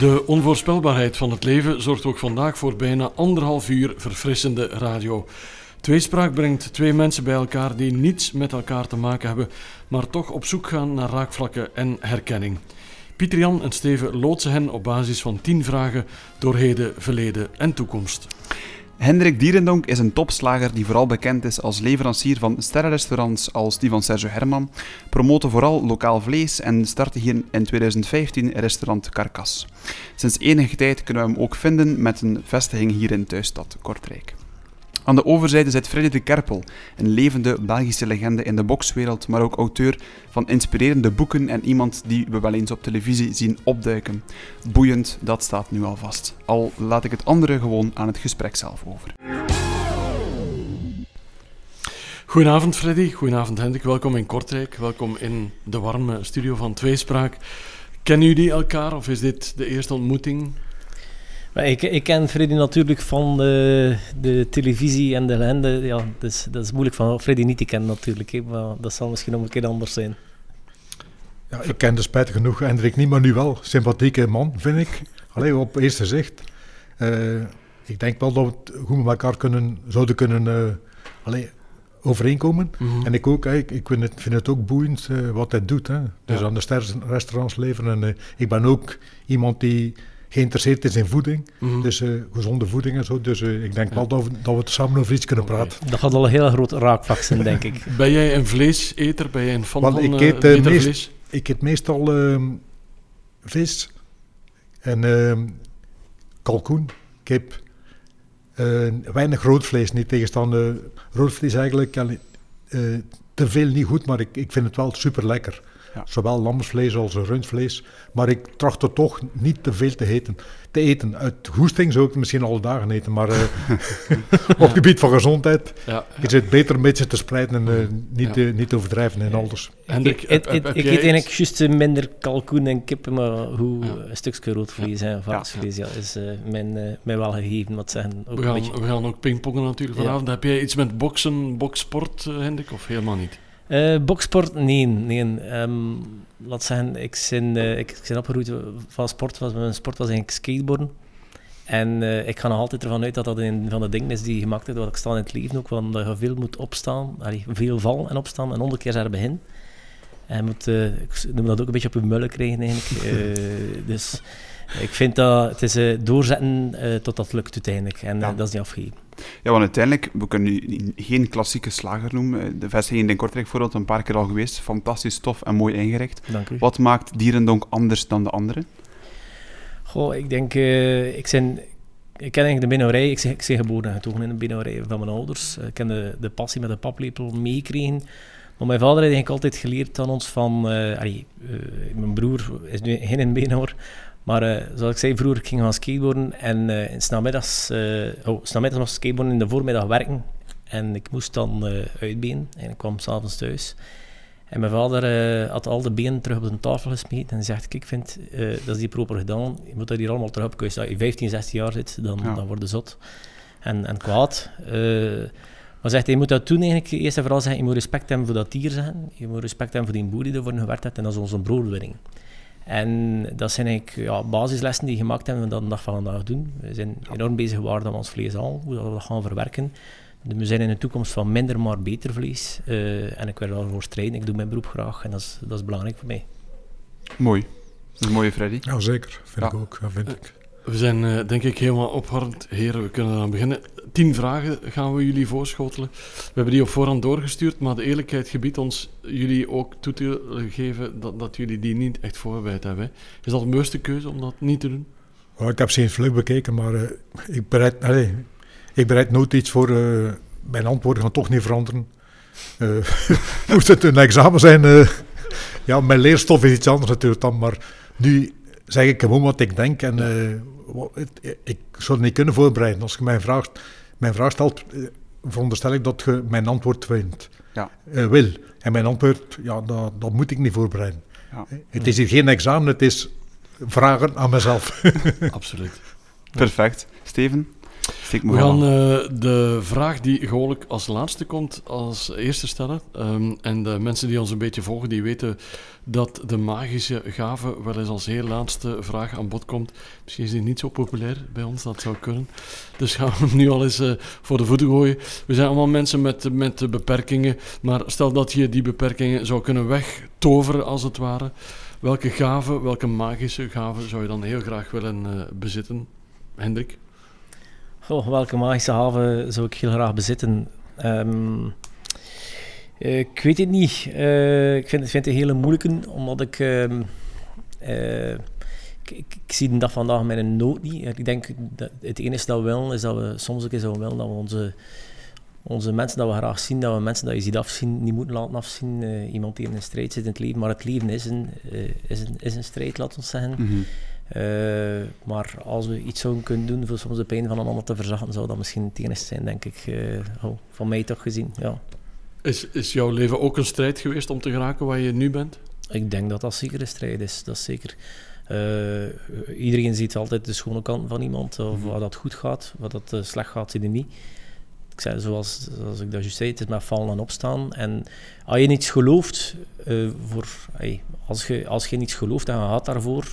De onvoorspelbaarheid van het leven zorgt ook vandaag voor bijna anderhalf uur verfrissende radio. Tweespraak brengt twee mensen bij elkaar die niets met elkaar te maken hebben, maar toch op zoek gaan naar raakvlakken en herkenning. Pieter Jan en Steven loodsen hen op basis van tien vragen door heden, verleden en toekomst. Hendrik Dierendonk is een topslager die vooral bekend is als leverancier van sterrenrestaurants als die van Sergio Herman, promote vooral lokaal vlees en startte hier in 2015 restaurant Carcas. Sinds enige tijd kunnen we hem ook vinden met een vestiging hier in thuisstad Kortrijk. Aan de overzijde zit Freddy de Kerpel, een levende Belgische legende in de bokswereld, maar ook auteur van inspirerende boeken en iemand die we wel eens op televisie zien opduiken. Boeiend, dat staat nu al vast. Al laat ik het andere gewoon aan het gesprek zelf over. Goedenavond Freddy, goedenavond Hendrik, welkom in Kortrijk, welkom in de warme studio van Tweespraak. Kennen jullie elkaar of is dit de eerste ontmoeting? Ik, ik, ken Freddy natuurlijk van de, de televisie en de legende. Ja, dus, dat is moeilijk van Freddy niet te kennen natuurlijk, maar dat zal misschien nog een keer anders zijn. Ja, ik ken de spijtig genoeg Hendrik niet, maar nu wel. Sympathieke man, vind ik. Alleen op eerste zicht. Uh, ik denk wel dat we goed met elkaar kunnen, zouden kunnen uh, allee, overeenkomen. Mm -hmm. En ik ook, ik, ik vind, het, vind het ook boeiend uh, wat hij doet. Hè. Dus ja. aan de restaurants leveren. En ik ben ook iemand die geïnteresseerd is in voeding. Mm. Dus uh, gezonde voeding en zo. Dus uh, ik denk ja. wel dat we, dat we samen over iets kunnen praten. Dat gaat al een heel groot raakvlak zijn, denk ik. ben jij een vleeseter? Ben jij een fan van ik eet, uh, meest, vlees? Ik eet meestal ehm, vis en ehm, kalkoen, kip. weinig roodvlees, niet tegenstaande. Roodvlees eigenlijk te veel niet goed, maar ik, ik vind het wel super lekker. Ja. Zowel lamsvlees als rundvlees. Maar ik tracht er toch niet te veel te eten. Te eten. Uit goesting zou ik misschien alle dagen eten. Maar uh, op het gebied van gezondheid ja, ja. is het beter een beetje te spreiden en uh, niet, uh, niet overdrijven en alles. En ik, ik, ik, ik eet eigenlijk juist minder kalkoen en kippen, maar hoe een stukje roodvlees en varkensvlees ja. is mijn, mij wel gegeven. Wat zeggen, ook we, gaan, we gaan ook pingpongen natuurlijk vanavond. Heb jij iets met boksen, boksport, Hendrik, of helemaal niet? Uh, boksport, nee. nee. Um, laat zeggen, ik ben, uh, ik ben opgegroeid van sport. Was, mijn sport was eigenlijk skateboarden. En uh, ik ga nog altijd ervan uit dat dat een van de dingen is die gemaakt heeft wat ik sta in het leven ook. Want dat je veel moet opstaan, allee, veel vallen en opstaan en honderd keer zijn begin. En moet, ik noem dat ook een beetje op je mullen krijgen eigenlijk. dus ik vind dat het is doorzetten tot dat lukt uiteindelijk. En ja. dat is niet afgegeven. Ja, want uiteindelijk, we kunnen nu geen klassieke slager noemen. De vestiging in Kortrijk bijvoorbeeld, een paar keer al geweest. Fantastisch tof en mooi ingericht. Dank u. Wat maakt Dierendonk anders dan de anderen? Goh, ik denk, uh, ik zijn... Ik ken eigenlijk de binnenrij, ik ben, ik ben geboren en getogen in de binnenrij van mijn ouders. Ik ken de, de passie met de paplepel meegekregen. Maar mijn vader heeft eigenlijk altijd geleerd aan ons van... Uh, allee, uh, mijn broer is nu geen beenhouwer, maar uh, zoals ik zei, vroeger ik ging gaan skateboarden en uh, in snamiddags, uh, oh, snamiddags was skateboarden in de voormiddag werken. En ik moest dan uitbenen en ik kwam s'avonds thuis. En mijn vader had al de benen terug op de tafel gesmeten en zegt, ik vind, dat is die proper gedaan, je moet dat hier allemaal terug op. Als je 15, 16 jaar zit, dan, ja. dan word je zot en, en kwaad. maar zegt je moet dat doen eigenlijk, eerst en vooral zeggen, je moet respect hebben voor dat dier, zeggen. je moet respect hebben voor die boer die ervoor gewerkt heeft en dat is onze broodwinning. En dat zijn eigenlijk ja, basislessen die gemaakt hebben we dat de dag van vandaag doen. We zijn enorm bezig geworden met ons vlees al, hoe we dat gaan verwerken. We zijn in de toekomst van minder maar beter vlees. Uh, en ik wil daarvoor strijden. Ik doe mijn beroep graag en dat is, dat is belangrijk voor mij. Mooi. Dat is een mooie Freddy. Ja, zeker. Vind ja. ik ook. Ja, vind ik. We zijn uh, denk ik helemaal opwarmd. Heren, we kunnen aan beginnen. Tien vragen gaan we jullie voorschotelen. We hebben die op voorhand doorgestuurd, maar de eerlijkheid gebiedt ons jullie ook toe te geven dat, dat jullie die niet echt voorbereid hebben. Is dat een bewuste keuze om dat niet te doen? Oh, ik heb ze in vlug bekeken, maar uh, ik, bereid, ik bereid nooit iets voor. Uh, mijn antwoorden gaan toch niet veranderen. moest het een examen zijn? ja, mijn leerstof is iets anders natuurlijk dan, maar nu zeg ik gewoon wat ik denk en uh, ik zou het niet kunnen voorbereiden. Als je mijn vraag, mijn vraag stelt, uh, veronderstel ik dat je mijn antwoord vindt, ja. uh, wil. En mijn antwoord, ja, dat, dat moet ik niet voorbereiden. Ja. Het is hier geen examen, het is vragen aan mezelf. Absoluut. Perfect. Steven? We gaan aan. eh, de vraag die gewoonlijk als laatste komt, als eerste stellen. Ehm, en de mensen die ons een beetje volgen, die weten dat de magische gave wel eens als heel laatste vraag aan bod komt. Misschien is die niet zo populair bij ons, dat zou kunnen. Dus gaan we hem nu al eens eh, voor de voeten gooien. We zijn allemaal mensen met, met beperkingen, maar stel dat je die beperkingen zou kunnen wegtoveren, als het ware. Welke gave, welke magische gave zou je dan heel graag willen eh, bezitten? Hendrik? Goh, welke magische haven zou ik heel graag bezitten? Ehm, eh, ik weet het niet. Eh, ik vind, vind het een hele moeilijke, omdat ik... ehm, eh, ik, ik, zie de dag vandaag met een nood niet. Ik denk dat het enige dat we willen, is dat we soms eens zouden willen dat we onze, onze mensen dat we graag zien, dat we mensen dat je ziet afzien, niet moeten laten afzien. Iemand die in een strijd zit in het leven. Maar het leven is een, is een, is een strijd, laten we zeggen. Mhm. Eh, maar als we iets zouden kunnen doen voor soms de pijn van een ander te verzachten, zou dat misschien het enige zijn, denk ik. eh, oh, van mij toch gezien, ja. Is, is jouw leven ook een strijd geweest om te geraken waar je nu bent? Ik denk dat dat zeker een strijd is, dat is zeker. Eh, iedereen ziet altijd de schone kant van iemand, of wat dat goed gaat, wat dat slecht gaat, zie je niet. Ik zei, zoals, zoals ik dat juist zei, het is met vallen en opstaan. En als je niets gelooft, voor, hey, als, je, als je niets gelooft en je gaat daarvoor,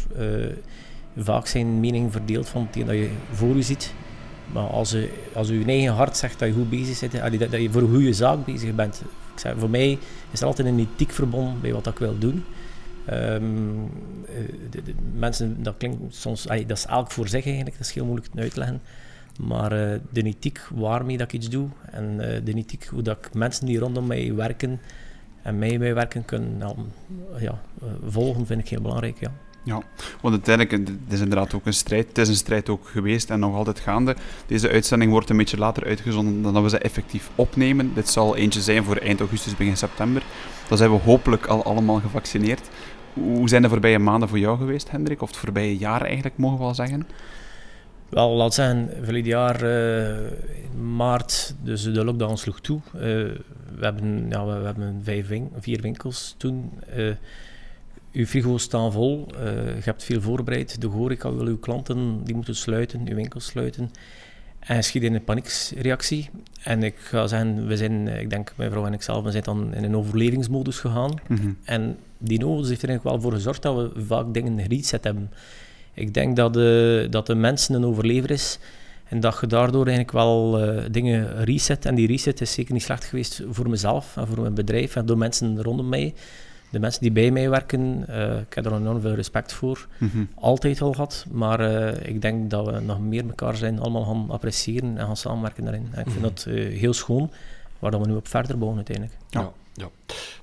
vaak zijn meningen verdeeld van hetgeen dat je voor je ziet. Maar als je, als je eigen hart zegt dat je goed bezig allee, dat, dat je voor een goede zaak bezig bent. Ik zei, voor mij is er altijd een ethiek verbonden bij wat ik wil doen. Ehm, eh, de, mensen, dat klinkt soms, dat is elk voor zich eigenlijk, dat is heel moeilijk te uitleggen. Maar eh, de ethiek waarmee dat ik iets doe en eh, de ethiek hoe dat ik mensen die rondom mij werken en mij bij werken kunnen ja, volgen, vind ik heel belangrijk. Ja. Ja, want uiteindelijk, het is inderdaad ook een strijd. Het is een strijd ook geweest en nog altijd gaande. Deze uitzending wordt een beetje later uitgezonden dan we ze effectief opnemen. Dit zal eentje zijn voor eind augustus, begin september. Dan zijn we hopelijk al allemaal gevaccineerd. Hoe zijn de voorbije maanden voor jou geweest, Hendrik? Of het voorbije jaar eigenlijk, mogen we wel zeggen? Wel, laat zeggen, verleden jaar eh, maart, dus de lockdown sloeg toe. Eh, we hebben, ja, we, hebben vijf vier winkels toen. Eh uw frigo's staan vol, eh, je hebt veel voorbereid. De horeca wil uw klanten, die moeten sluiten, uw winkels sluiten. En schiet in een paniekreactie. En ik ga zeggen, we zijn, eh, ik denk mijn vrouw en ik zelf, we zijn dan in een overlevingsmodus gegaan. Mhm. En die modus heeft er eigenlijk wel voor gezorgd dat we vaak dingen gereset hebben. Ik denk dat de, dat de mensen een overlever is en dat je daardoor eigenlijk wel eh, dingen reset. En die reset is zeker niet slecht geweest voor mezelf en voor mijn bedrijf en door mensen rondom mij. De mensen die bij mij werken, eh, ik heb er enorm veel respect voor. Mhm. Altijd al gehad, maar eh, ik denk dat we nog meer elkaar zijn allemaal gaan appreciëren en gaan samenwerken daarin. En ik vind dat eh, heel schoon, waar dat we nu op verder bouwen uiteindelijk. Ja. ja.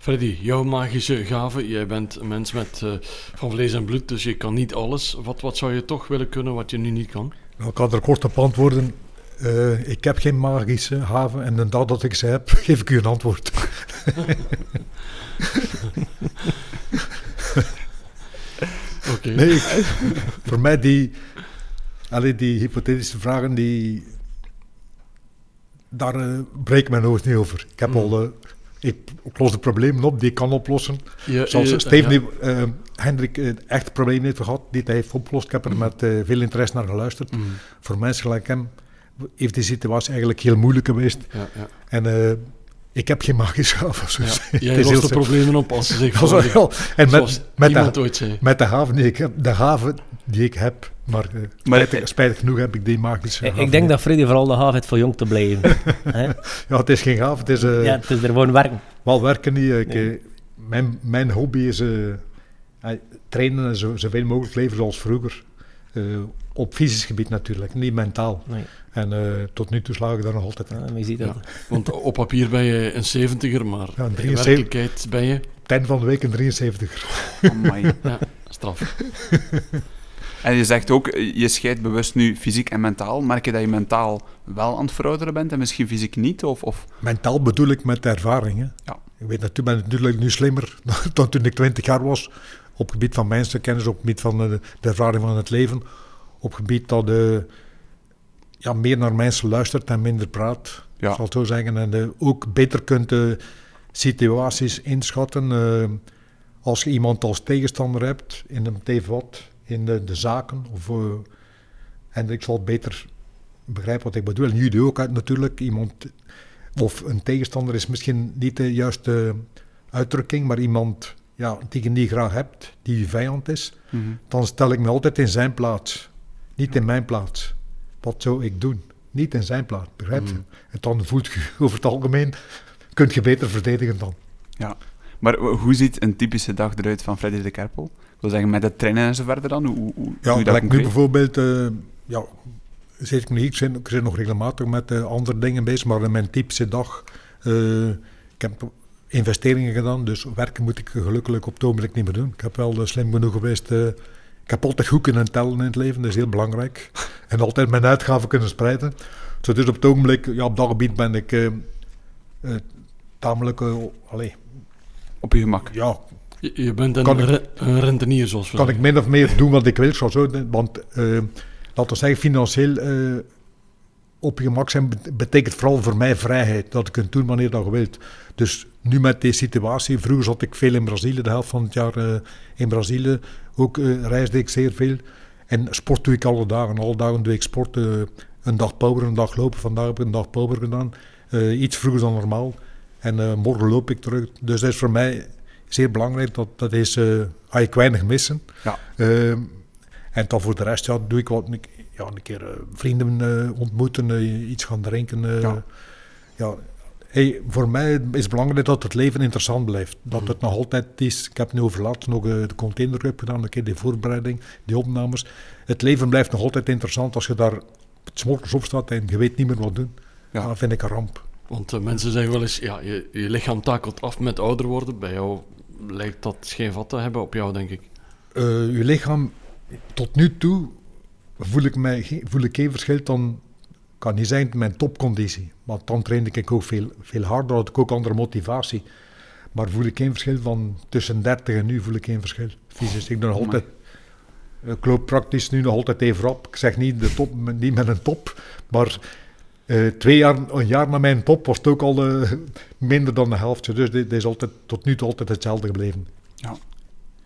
Freddy, jouw magische gave. Jij bent een mens met, eh, van vlees en bloed, dus je kan niet alles. Wat, wat zou je toch willen kunnen wat je nu niet kan? Nou, ik kan er kort op antwoorden. Eh, ik heb geen magische haven en de dag dat ik ze heb, geef ik u een antwoord. Oké. Nee, ik- voor mij die, allee, die hypothetische vragen, die, daar eh, breekt mijn hoofd niet over. Ik heb Mm. al, eh, ik los de problemen op die ik kan oplossen. Je- Zoals Steven, ja. eh, Hendrik, eh, echt problemen heeft gehad, die hij heeft opgelost. Ik heb er met eh, veel interesse naar geluisterd. Mm, Voor mensen gelijk hem heeft die situatie eigenlijk heel moeilijk geweest. ja, ja. En ik heb geen magische gaven. zo Ja. zeggen. Jij lost de problemen op als ze. Zoals- En met, met, de, ooit zei. met de haven die ik heb, de haven die ik heb, maar, eh, spijtig, spijtig genoeg heb ik die magische Ik, haven ik denk niet. dat Freddy vooral de haven heeft voor jong te blijven. Hè? Ja, het is geen gave, het is eh, ja, het is er gewoon werken. wel werken niet. Ik, Nee. eh, mijn, mijn hobby is eh, eh, trainen en zo, zoveel mogelijk leven zoals vroeger. Eh, op fysisch gebied natuurlijk, niet mentaal. Nee, En eh, tot nu toe slaag ik daar nog altijd in. ja, je ziet dat. Ja. Want op papier ben je een 70er, maar Ja, een in 73. werkelijkheid ben je Het einde van de week een 73. Amai. ja, straf. En je zegt ook, eh, je scheidt bewust nu fysiek en mentaal. Merk je dat je mentaal wel aan het verouderen bent en misschien fysiek niet? Of, of... Mentaal bedoel ik met ervaring. Hè. Ja. Ik weet natuurlijk, ben natuurlijk nu slimmer dan toen ik 20 jaar was. Op het gebied van mensenkennis, op het gebied van de, de ervaring van het leven. Op het gebied dat eh, ja, meer naar mensen luistert en minder praat. Ja. Ik zal het zo zeggen. En eh, ook beter kunt eh, situaties inschatten. eh, als je iemand als tegenstander hebt, in een wat, in de, de zaken. Of, en ik zal beter begrijpt wat ik bedoel. En jullie ook uit natuurlijk. Iemand, of een tegenstander is misschien niet de juiste uitdrukking, maar iemand ja, tegen die je graag hebt, die je vijand is, Mhm. dan stel ik me altijd in zijn plaats. Niet in mijn plaats. Wat zou ik doen? Niet in zijn plaats, begrijp je? Mm. En dan voelt je over het algemeen, kun je beter verdedigen dan. Ja. Maar hoe ziet een typische dag eruit van Freddy de Kerpel? Ik wil zeggen, met het trainen en zo verder dan? Hoe, doe Ja, dat gelijk nu bijvoorbeeld, eh, ja, zit ik niet, ik zit, ik zit nog regelmatig met eh, andere dingen bezig, maar in mijn typische dag, eh, ik heb investeringen gedaan, dus werken moet ik gelukkig op het ogenblik niet meer doen. Ik heb wel slim genoeg geweest, ik heb altijd goed kunnen tellen in het leven, dat is heel belangrijk. En altijd mijn uitgaven kunnen spreiden. Dus op het ogenblik, ja, op dat gebied ben ik eh, eh, tamelijk, allee, Op je gemak. ja, Je, je bent een, ik- een rentenier, zoals we kan ik min of meer doen wat ik wil. Zo, zo, want eh, laten we zeggen, financieel eh, op je gemak zijn bet- betekent vooral voor mij vrijheid. Dat je kunt doen wanneer dat je wilt. Dus nu met deze situatie, vroeger zat ik veel in Brazilië, de helft van het jaar eh, in Brazilië. Ook eh, reisde ik zeer veel. En sport doe ik alle dagen. Alle dagen doe ik sport. eh, een dag power, een dag lopen. Vandaag heb ik een dag power gedaan. Eh, iets vroeger dan normaal. En morgen loop ik terug. Dus dat is voor mij zeer belangrijk. Dat, dat is, ga ik weinig missen. Ja. Ehm, en dan voor de rest ja, doe ik wat. Ja, een keer vrienden ontmoeten, iets gaan drinken. Ja. ja. Hey, voor mij is het belangrijk dat het leven interessant blijft. Dat Mhm. het nog altijd is. Ik heb nu over laatst nog eh, de Container Cup gedaan, een keer die voorbereiding, die opnames. Het leven blijft nog altijd interessant als je daar s morgens op staat en je weet niet meer wat doen. Ja. Dan vind ik een ramp. Want eh, mensen zeggen wel eens, ja, je, je lichaam takelt af met ouder worden. Bij jou lijkt dat geen vat te hebben, op jou denk ik. Eh, je lichaam, tot nu toe voel ik, mij, voel ik geen verschil dan, kan niet zijn mijn topconditie. Want dan trainde ik ook veel, veel harder, had ik ook andere motivatie. Maar voel ik geen verschil van tussen 30 en nu, voel ik geen verschil. Fysisch, ik doe nog altijd, ik loop praktisch nu nog altijd even op. Ik zeg niet, de top, niet met een top, maar eh, twee jaar, een jaar na mijn top was het ook al eh, minder dan de helft. Dus dit, dit is altijd, tot nu toe altijd hetzelfde gebleven.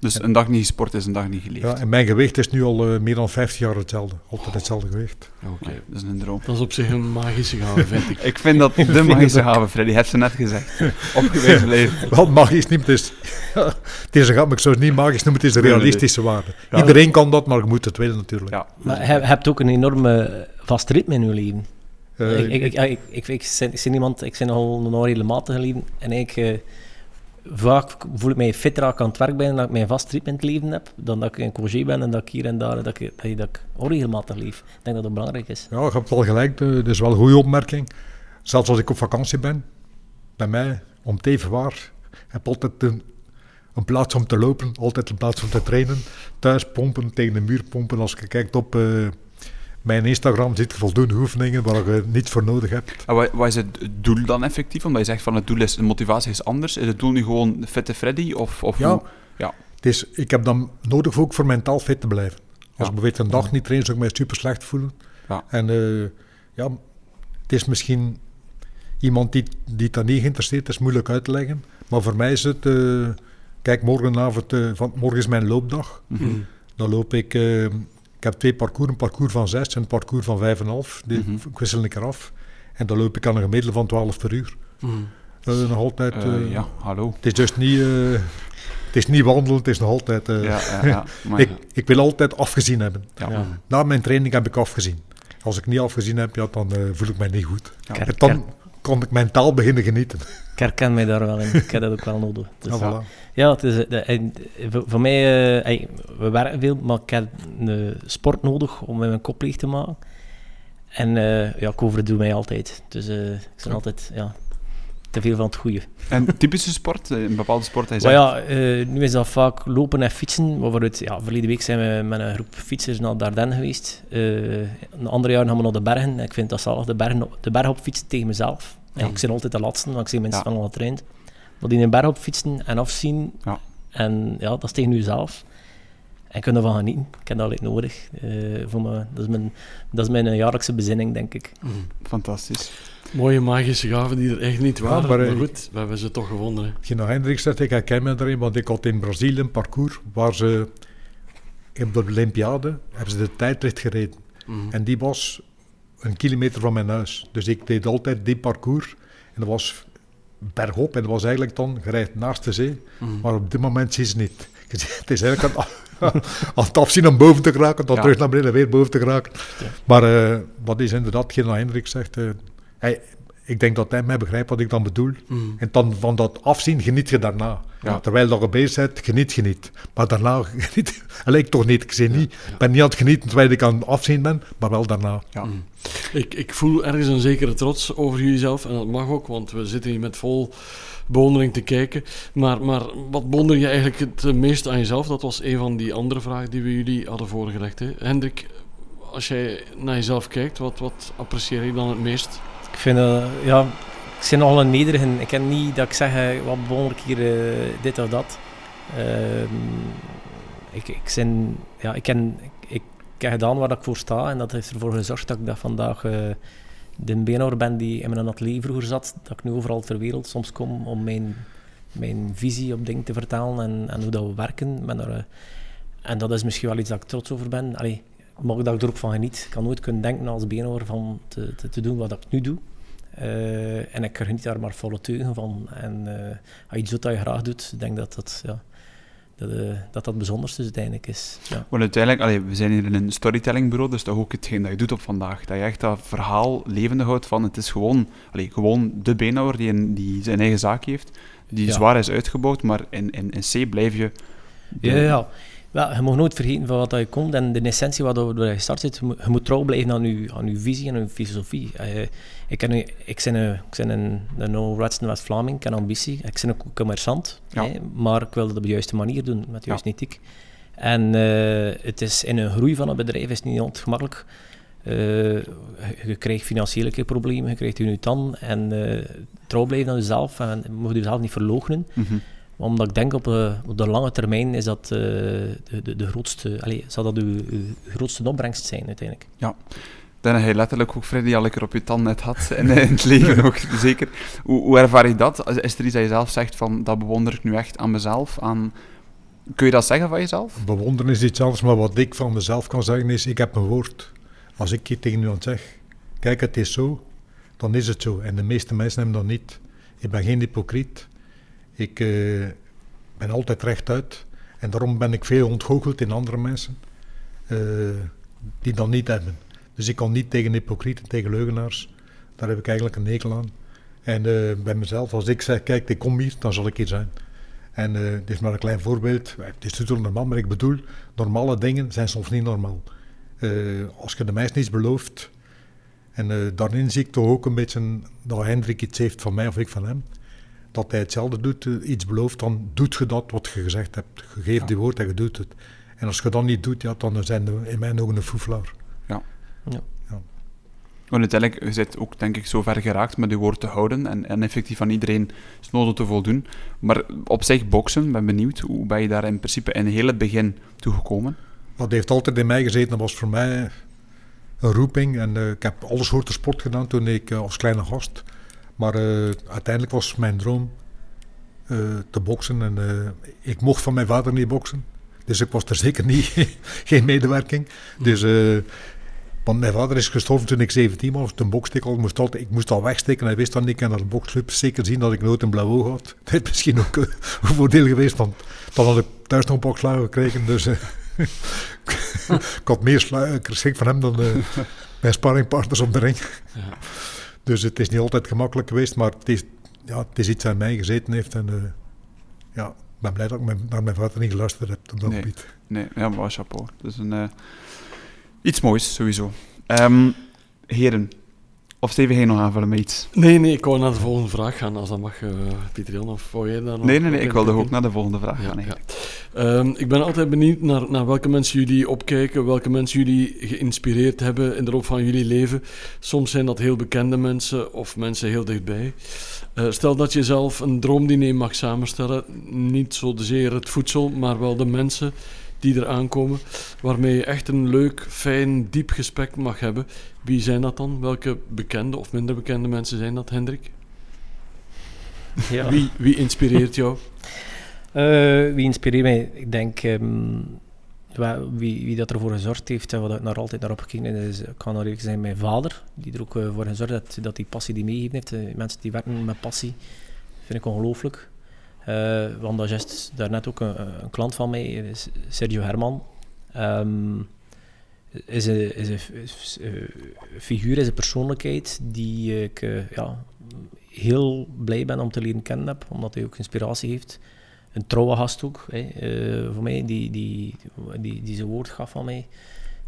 Dus een dag niet gesport is een dag niet geleefd. Ja, en mijn gewicht is nu al eh, meer dan 50 jaar hetzelfde. Altijd hetzelfde gewicht. Oké. Dat is een droom. Dat is op zich een magische gave, vind ik. Ik vind dat de magische gave, Freddy. Heb ze net gezegd. Opgewezen blijven. Wel magisch niet, het is, het is een ik zou het niet magisch noemen, het is realistische waarde. Ja. Iedereen kan dat, maar je moet het willen natuurlijk. Ja. Maar je hebt ook een enorme vast ritme in je leven. Eh, ik, ik, ik, ik, ik, ik, ben, ik ik ben al een regelmatig leven en ik, eh, vaak voel ik mij fitter aan het werk ben en dat ik mijn vast het leven heb, dan dat ik een congé ben en dat ik hier en daar, dat ik, dat ik, onregelmatig leef. Ik denk dat dat belangrijk is. Ja, je hebt wel gelijk, eh, dat is wel een goede opmerking. Zelfs als ik op vakantie ben, bij mij, om het even waar, heb altijd een, een plaats om te lopen, altijd een plaats om te trainen. Thuis pompen, tegen de muur pompen. Als je kijkt op eh, mijn Instagram, ziet je voldoende oefeningen waar je niets voor nodig hebt. En wat, wat is het doel dan effectief? Omdat je zegt van het doel is, de motivatie is anders. Is het doel nu gewoon fitte Freddy? Of, of Ja. hoe? Het is, ik heb dan nodig ook voor mentaal fit te blijven. Als Ja. ik bijvoorbeeld een dag niet train, zou ik mij super slecht voelen. Ja. En eh, ja, het is misschien iemand die, die daar niet geïnteresseerd is, moeilijk uit te leggen. Maar voor mij is het, eh, kijk, morgenavond, eh, van, morgen is mijn loopdag. Mhm. Dan loop ik, ik heb twee parcours, een parcours van 6 en een parcours van 5,5. Die Mhm. ik wissel ik eraf. En dan loop ik aan een gemiddelde van 12 per uur. Mhm. Eh, nog altijd, Eh, eh, ja, hallo. het is dus niet, eh, het is niet wandelen, het is nog altijd... eh, Ja, ja, ja. Maar, ik, ik wil altijd afgezien hebben. ja. Ja. Na mijn training heb ik afgezien. Als ik niet afgezien heb, ja, dan eh, voel ik mij niet goed. En dan kan ik mentaal beginnen genieten. Ik herken mij daar wel in. Ik heb dat ook wel nodig. Dus, Ja, het is, eh, de- en, eh, voor, voor mij, eh, we werken veel, maar ik heb een sport nodig om mijn kop leeg te maken. En eh, ja, coveren doe mij altijd. Dus eh, ik ben Ja. altijd ja, te veel van het goede. En typische sport? Een bepaalde sport? Hij zegt, ja, eh, nu is dat vaak lopen en fietsen. Ja, verleden week zijn we met een groep fietsers naar Dardenne geweest. Eh, een ander jaar gaan we naar de bergen. Ik vind dat zalig, de, bergen, op- de berg op fietsen tegen mezelf. Ja. Ik ben altijd de laatste, want ik zie mensen Ja. van al getraind. Maar die een berg op fietsen en afzien. Ja. En ja, dat is tegen jezelf. En ik kan ervan genieten. Ik heb dat altijd nodig. Eh, voor me, dat, is mijn, dat is mijn eh, jaarlijkse bezinning, denk ik. Mhm. Fantastisch. Mooie magische gaven die er echt niet waren. maar, maar, eh, goed, we hebben ze toch gevonden. Hè. Gino Hendricks zegt, ik herken me erin, want ik had in Brazilië een parcours waar ze op de Olympiade hebben ze de tijdrit gereden. Mhm. En die was een kilometer van mijn huis. Dus ik deed altijd die parcours. En dat was bergop en dat was eigenlijk dan gereid naast de zee. Mhm. Maar op dit moment zie je ze niet. Het is eigenlijk aan, aan het afzien om boven te geraken, dan Ja. terug naar beneden weer boven te geraken. Ja. Maar eh, wat is inderdaad, geen Hendrik zegt, eh, hij, ik denk dat hij mij begrijpt wat ik dan bedoel. Mhm. En dan van dat afzien geniet je daarna. Ja. Terwijl dat je bezig bent, geniet je niet. Maar daarna geniet ik toch niet. Ik, zie niet, ja. ben niet aan het genieten terwijl ik aan het afzien ben, maar wel daarna. Ja. Mm. Ik, ik voel ergens een zekere trots over jullie zelf. En dat mag ook, want we zitten hier met vol bewondering te kijken. Maar, maar wat bewonder je eigenlijk het meest aan jezelf? Dat was een van die andere vragen die we jullie hadden voorgelegd. Hè? Hendrik, als jij naar jezelf kijkt, wat, wat apprecieer je dan het meest? Ik vind, ja, ik ben nogal een nederige. Ik ken niet dat ik zeg, eh, wat bewonder ik hier, eh, dit of dat. Ehm, ik, ik, ja, ik, ken, ik, ik heb gedaan waar ik voor sta en dat heeft ervoor gezorgd dat ik dat vandaag eh, de beenhouwer ben die in mijn atelier vroeger zat. Dat ik nu overal ter wereld soms kom om mijn, mijn visie op dingen te vertalen en, en hoe dat we werken. En dat is misschien wel iets dat ik trots over ben. Allee, maar dat ik er ook van geniet. Ik kan nooit kunnen denken als beenhouwer van te, te, te doen wat ik nu doe. Eh, en ik geniet daar maar volle teugen van. En eh, als je iets doet dat je graag doet, ik denk dat dat, ja, dat, eh, dat, dat het bijzonderste uiteindelijk is. Ja. Want uiteindelijk, allee, we zijn hier in een storytellingbureau, dus dat is ook hetgeen dat je doet op vandaag. Dat je echt dat verhaal levendig houdt van het is gewoon, allee, gewoon de beenhouwer die, een, die zijn eigen zaak heeft, die Ja. zwaar is uitgebouwd, maar in, in, in C blijf je... de- Ja, ja. Wel, je mag nooit vergeten van wat dat je komt en de essentie waar je gestart zit. Je moet, trouw blijven aan je, aan je visie en je filosofie. Eh, ik, ken, ik ben, een, ik ben een, een no-Radsen West-Vlaming, ik heb ambitie. Ik ben een commerçant, Ja. hè, maar ik wil dat op de juiste manier doen, met de Ja. juiste ethiek. En eh, het is in een groei van een bedrijf is het niet altijd gemakkelijk. Eh, je, krijgt financiële problemen, je krijgt je nu dan en trouw blijven aan jezelf en je moet jezelf niet verloochenen. Mhm. Omdat ik denk op, eh, op de lange termijn is dat eh, de, de, de grootste, allez, zal dat uw, uw grootste opbrengst zijn uiteindelijk. Dan heb je letterlijk ook Freddy al lekker op je tand net had. En eh, in het leven ook, zeker. Hoe, hoe ervaar je dat? Is er iets dat je zelf zegt van, dat bewonder ik nu echt aan mezelf? Aan... Kun je dat zeggen van jezelf? Bewonderen is iets anders, maar wat ik van mezelf kan zeggen is, ik heb een woord. Als ik hier tegen iemand zeg, kijk het is zo, dan is het zo. En de meeste mensen hebben dat niet. Ik ben geen hypocriet. Ik eh, ben altijd rechtuit. En daarom ben ik veel ontgoocheld in andere mensen, eh, die dat niet hebben. Dus ik kan niet tegen hypocrieten, tegen leugenaars. Daar heb ik eigenlijk een hekel aan. En eh, bij mezelf, als ik zeg, kijk, ik kom hier, dan zal ik hier zijn. En dit is maar een klein voorbeeld. Het is natuurlijk normaal, maar ik bedoel, normale dingen zijn soms niet normaal. Als je de meisje iets belooft, en daarin zie ik toch ook een beetje dat Hendrik iets heeft van mij of ik van hem, dat hij hetzelfde doet, eh, iets belooft, dan doet je dat wat je gezegd hebt. Je geeft Ja. die woord en je doet het. En als je dat niet doet, ja, dan zijn we in mijn ogen een foeflaar. Want uiteindelijk, je zit ook denk ik zo ver geraakt met je woord te houden en, en effectief aan iedereen snoden te voldoen. Maar op zich boksen, ben benieuwd, hoe ben je daar in principe in heel het begin toe gekomen? Wat heeft altijd in mij gezeten, dat was voor mij een roeping. En eh, ik heb alle soorten sport gedaan toen ik eh, als kleine gast. Maar eh, uiteindelijk was mijn droom eh, te boksen. En eh, ik mocht van mijn vader niet boksen. Dus ik was er zeker niet, geen medewerking. Dus, want mijn vader is gestorven toen ik 17 was. Toen bokste ik al. Moest, altijd, ik moest al wegsteken. Hij wist dat niet. En naar de boksclub zeker zien dat ik nooit een blauw oog had. Dat is misschien ook een voordeel geweest. Want dan had ik thuis nog een pak gekregen. Dus eh, ik had meer schrik van hem dan mijn sparringpartners op de ring. Ja. Dus het is niet altijd gemakkelijk geweest, maar het is, ja, het is iets aan mij gezeten heeft. En eh, ja, ik ben blij dat ik mijn, naar mijn vader niet geluisterd heb op dat Nee. gebied. Nee, ja, maar chapeau. Dat is een, eh, iets moois, sowieso. Ehm, heren, of Steven, je nog aanvullen met iets? Nee, nee, ik wou naar de volgende vraag gaan, als dat mag, eh Pieter Jan. Of wou jij nog Nee, nee, nee, ik wilde ook naar de volgende vraag Ja, gaan. ja. Ehm, ik ben altijd benieuwd naar, naar welke mensen jullie opkijken, welke mensen jullie geïnspireerd hebben in de loop van jullie leven. Soms zijn dat heel bekende mensen of mensen heel dichtbij. Eh, stel dat je zelf een droomdiner mag samenstellen, niet zozeer het voedsel, maar wel de mensen die er aankomen, waarmee je echt een leuk, fijn, diep gesprek mag hebben. Wie zijn dat dan? Welke bekende of minder bekende mensen zijn dat, Hendrik? Ja. Wie, wie inspireert jou? Eh, wie inspireert mij? Ik denk, ehm, wie, wie dat ervoor gezorgd heeft en wat ik naar altijd naar opgekeken is, ik kan eerlijk zijn, mijn vader, die er ook uh, voor gezorgd heeft dat die passie die meegegeven heeft. Uh, mensen die werken met passie, vind ik ongelooflijk. Uh, want dat is daarnet ook een, een, klant van mij, Sergio Herman. Um, is een, is een, is een figuur, is een persoonlijkheid die ik ja, heel blij ben om te leren kennen heb, omdat hij ook inspiratie heeft een trouwe gast ook, uh, voor mij, die, die, die, die zijn woord gaf van mij.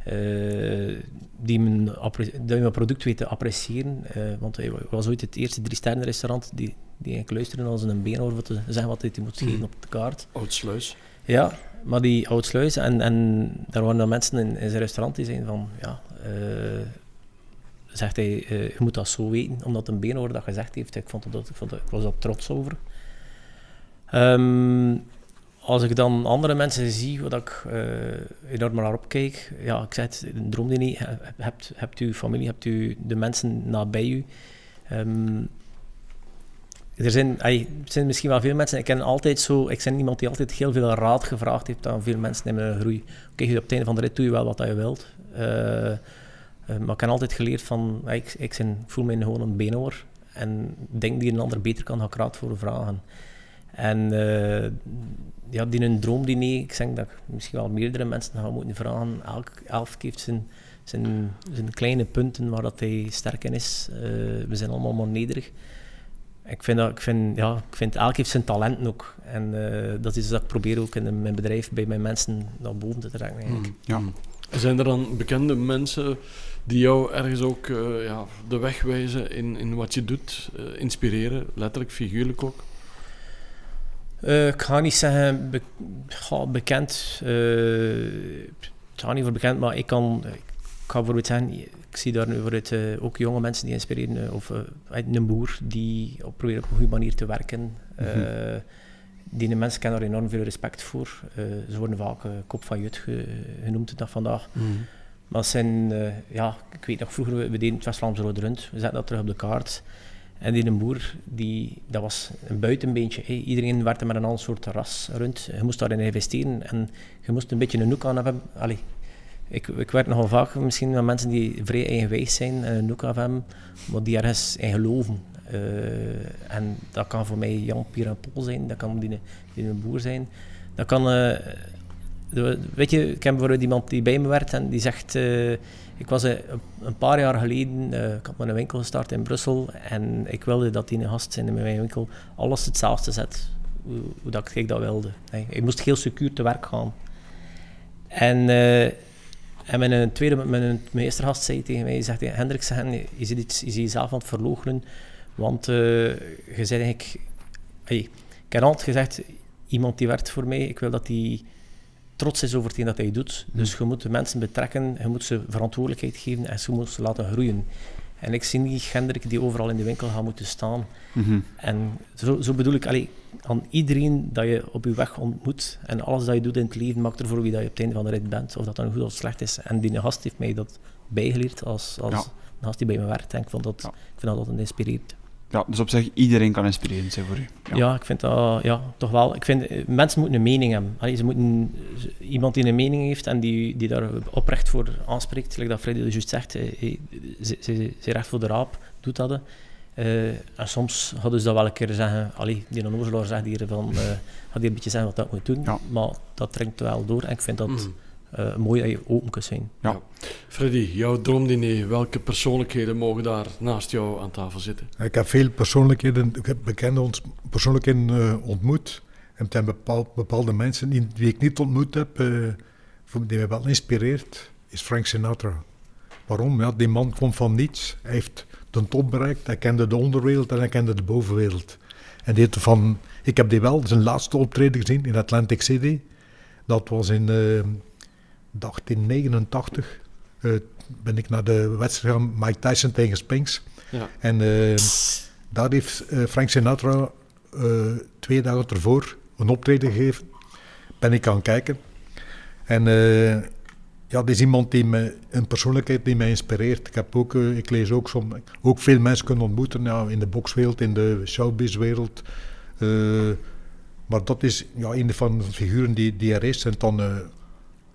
Uh, die, mijn die mijn product weet te appreciëren. Uh, want hij was ooit het eerste drie sterren restaurant die, die eigenlijk luisteren als een been over te zeggen wat hij moet geven mm. op de kaart. Oudsluis. Ja, maar die Oudsluis. En, en daar waren dan mensen in, in zijn restaurant die zeiden van, ja, uh, zegt hij, je moet dat zo weten, omdat een been dat gezegd heeft. Ik, vond dat, ik, vond dat, ik was daar trots over. Um, als ik dan andere mensen zie, wat ik uh, enorm naar opkijk, ja, ik zeg het, een droomdiner, hebt, hebt u familie, hebt u de mensen nabij u. Um, er zijn, zijn misschien wel veel mensen, ik ken altijd zo, ik ben iemand die altijd heel veel raad gevraagd heeft aan veel mensen in mijn groei. Oké, okay, op het einde van de rit doe je wel wat je wilt. Uh, uh, maar ik heb altijd geleerd van, ik, ik zijn, voel me gewoon een beenhoor en denk die een ander beter kan, ga ik raad voor vragen. En ja, die een droomdiner, ik denk dat ik misschien wel meerdere mensen gaan moeten vragen. Elk, elk heeft zijn, zijn, zijn kleine punten waar dat hij sterk in is. Uh, we zijn allemaal maar nederig. Ik vind, dat, ik, vind, ja, ik vind elk heeft zijn talenten ook. En uh, dat is dat ik probeer ook in mijn bedrijf bij mijn mensen naar boven te trekken. Eigenlijk. Mm, ja. Zijn er dan bekende mensen die jou ergens ook uh, ja, de weg wijzen in, in wat je doet, inspireren, letterlijk, figuurlijk ook? Uh, ik ga niet zeggen be bekend. Uh, het gaat niet voor bekend, maar ik kan. Ik ga bijvoorbeeld zeggen, ik zie daar nu vooruit uh, ook jonge mensen die inspireren. Of een boer die op, probeert op een goede manier te werken. Mm -hmm. Die mensen kennen daar enorm veel respect voor. ze worden vaak kop van jut ge genoemd de dag vandaag. Mm -hmm. Maar zijn, ja, ik weet nog vroeger, we, we deden het West-Vlaamse Rode Rund. We zetten dat terug op de kaart. En die een boer, die, dat was een buitenbeentje. Iedereen werd er met een ander soort ras rond. Je moest daarin investeren en je moest een beetje een hoek aan hebben. Allee, ik, ik werk nogal vaak misschien met mensen die vrij eigenwijs zijn en een hoek aan hebben, maar die ergens in geloven. Uh, en dat kan voor mij Jan, Pier en Paul zijn, dat kan die, die een boer zijn. Dat kan... Uh, weet je, ik heb bijvoorbeeld iemand die bij me werkt en die zegt... Uh, ik was uh, een paar jaar geleden, uh, ik had mijn winkel gestart in Brussel en ik wilde dat die gast in mijn winkel alles hetzelfde zet, hoe, dat ik dat wilde. Ik moest heel secuur te werk gaan. En, en mijn tweede, mijn, mijn eerste gast zei tegen mij, zegt, Hendrik, zeg, je ziet, iets, je ziet jezelf aan het verloochenen, want je zei eigenlijk... Hey, ik heb altijd gezegd, iemand die werkt voor mij, ik wil dat die trots is over hetgeen dat hij doet. Hmm. Dus je moet de mensen betrekken, je moet ze verantwoordelijkheid geven en je moet ze laten groeien. En ik zie die Gendrik die overal in de winkel gaat moeten staan. Mm En zo, zo, bedoel ik, allee, aan iedereen dat je op je weg ontmoet en alles dat je doet in het leven maakt ervoor wie dat je op het einde van de rit bent, of dat dan goed of slecht is. En die gast heeft mij dat bijgeleerd als, als een gast die bij me werkt. En ik, vond dat, ik vind dat altijd inspirerend. Ja, dus op zich, iedereen kan inspirerend zijn voor u. Ja, ja ik vind dat, ja, toch wel. Ik vind, eh, mensen moeten een mening hebben. Allee, ze moeten, iemand die een mening heeft en die, die daar oprecht voor aanspreekt, zoals dat Freddy juist zegt, eh, ze, ze, ze recht voor de raap, doet dat. Uh, en soms hadden ze dat wel een keer zeggen, allee, die onnozelaar zegt hier van, uh, gaat hier een beetje zeggen wat dat moet doen, ja. maar dat trekt wel door en ik vind dat... Mm uh, mooi dat je open kunt zijn. Ja. Freddy, jouw droomdiner, welke persoonlijkheden mogen daar naast jou aan tafel zitten? Ik heb veel persoonlijkheden, ik heb bekende persoonlijkheden uh, ontmoet. En het zijn bepaald, bepaalde mensen die, die, ik niet ontmoet heb, uh, die mij wel inspireert, is Frank Sinatra. Waarom? Ja, die man kwam van niets. Hij heeft de top bereikt. Hij kende de onderwereld en hij kende de bovenwereld. En die van, ik heb die wel zijn laatste optreden gezien in Atlantic City. Dat was in 1889 uh, eh, ben ik naar de wedstrijd van Mike Tyson tegen Spinks. Ja. En uh, daar heeft uh, Frank Sinatra twee dagen ervoor een optreden gegeven. Ben ik aan kijken. En ja, dat is iemand die me, een persoonlijkheid die mij inspireert. Ik, heb ook, ik lees ook, som, ook veel mensen kunnen ontmoeten ja, in de bokswereld, in de showbizwereld. maar dat is ja, een van de figuren die, die er is. En dan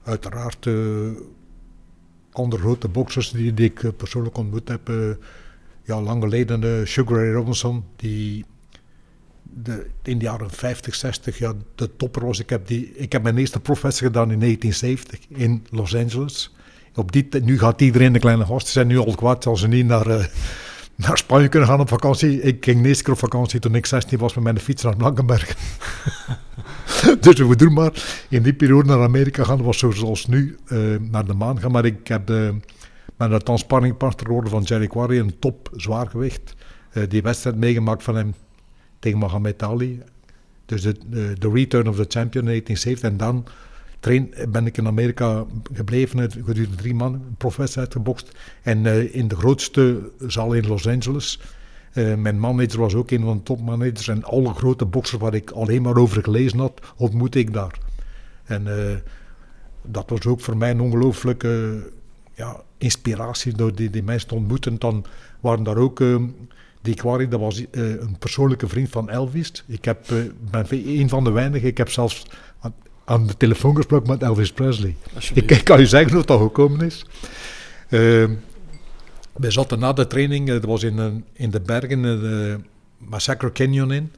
uiteraard uh, andere grote boxers die, ik persoonlijk ontmoet heb. ja, lang geleden Sugar Ray Robinson, die de, in de jaren 50, 60 ja, de topper was. Ik heb, die, ik heb mijn eerste professor gedaan in 1970 in Los Angeles. Op die, nu gaat iedereen de kleine gasten zijn nu al kwaad als ze niet naar, naar Spanje kunnen gaan op vakantie. Ik ging de keer op vakantie toen ik 16 was met mijn fiets naar Blankenberg. dus we doen maar in die periode naar Amerika gaan. was zoals nu uh, naar de maan gaan. Maar ik heb de, ben de sparringpartner geworden van Jerry Quarry, een top zwaargewicht. Uh, die wedstrijd meegemaakt van hem tegen Mohamed Ali. Dus de, de, Return of the Champion in 1970. En dan ben ik in Amerika gebleven, gedurende drie maanden, een uitgebokst. En uh, in de grootste zaal in Los Angeles. Uh, mijn manager was ook een van de topmanagers. En alle grote boxers waar ik alleen maar over gelezen had, ontmoette ik daar. En uh, dat was ook voor mij een ongelooflijke ja, inspiratie door die, die mensen te ontmoeten. Dan waren daar ook die Quarry, dat was een persoonlijke vriend van Elvis. Ik heb, ben een van de weinigen, ik heb zelfs aan, aan, de telefoon gesproken met Elvis Presley. Ik, kan je zeggen hoe dat gekomen is. Uh, we zaten na de training, dat was in, een, in de bergen, de Massacre Canyon in.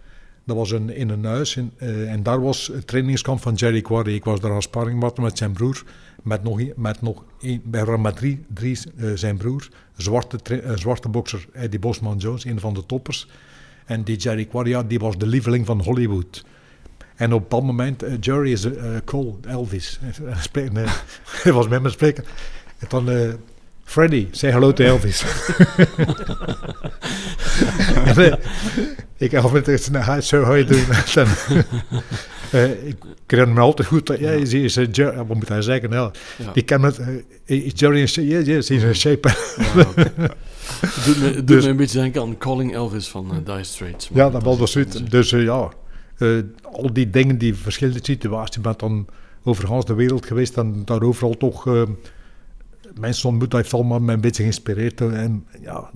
Dat was een, in een huis in, en daar was het trainingskamp van Jerry Quarry. Ik was daar als sparringpartner met zijn broer met nog, met nog één, bij drie, drie uh, zijn broer, een zwarte, uh, zwarte bokser, Eddie Bosman Jones, een van de toppers. En die Jerry Quaria, die was de lieveling van Hollywood. En op dat moment, uh, Jerry is Cole, Elvis. Hij was met me spreken. En dan, Freddy, say hello to Elvis. en, ik heb altijd gezegd, so how you doing? Uh, ik herinner me altijd goed dat, ja, is, is, wat moet hij zeggen? Ja. Die ken het, uh, is Jerry shape? Yes, he's in shape. Ja, doet me, doet dus, me een beetje denken aan Calling Elvis van Dire Straits. Ja, dat was wel zoiets. Dus ja, al die dingen, die verschillende situaties, je bent dan over de wereld geweest en daar overal toch mensen ontmoet, dat heeft allemaal een beetje geïnspireerd. En ja,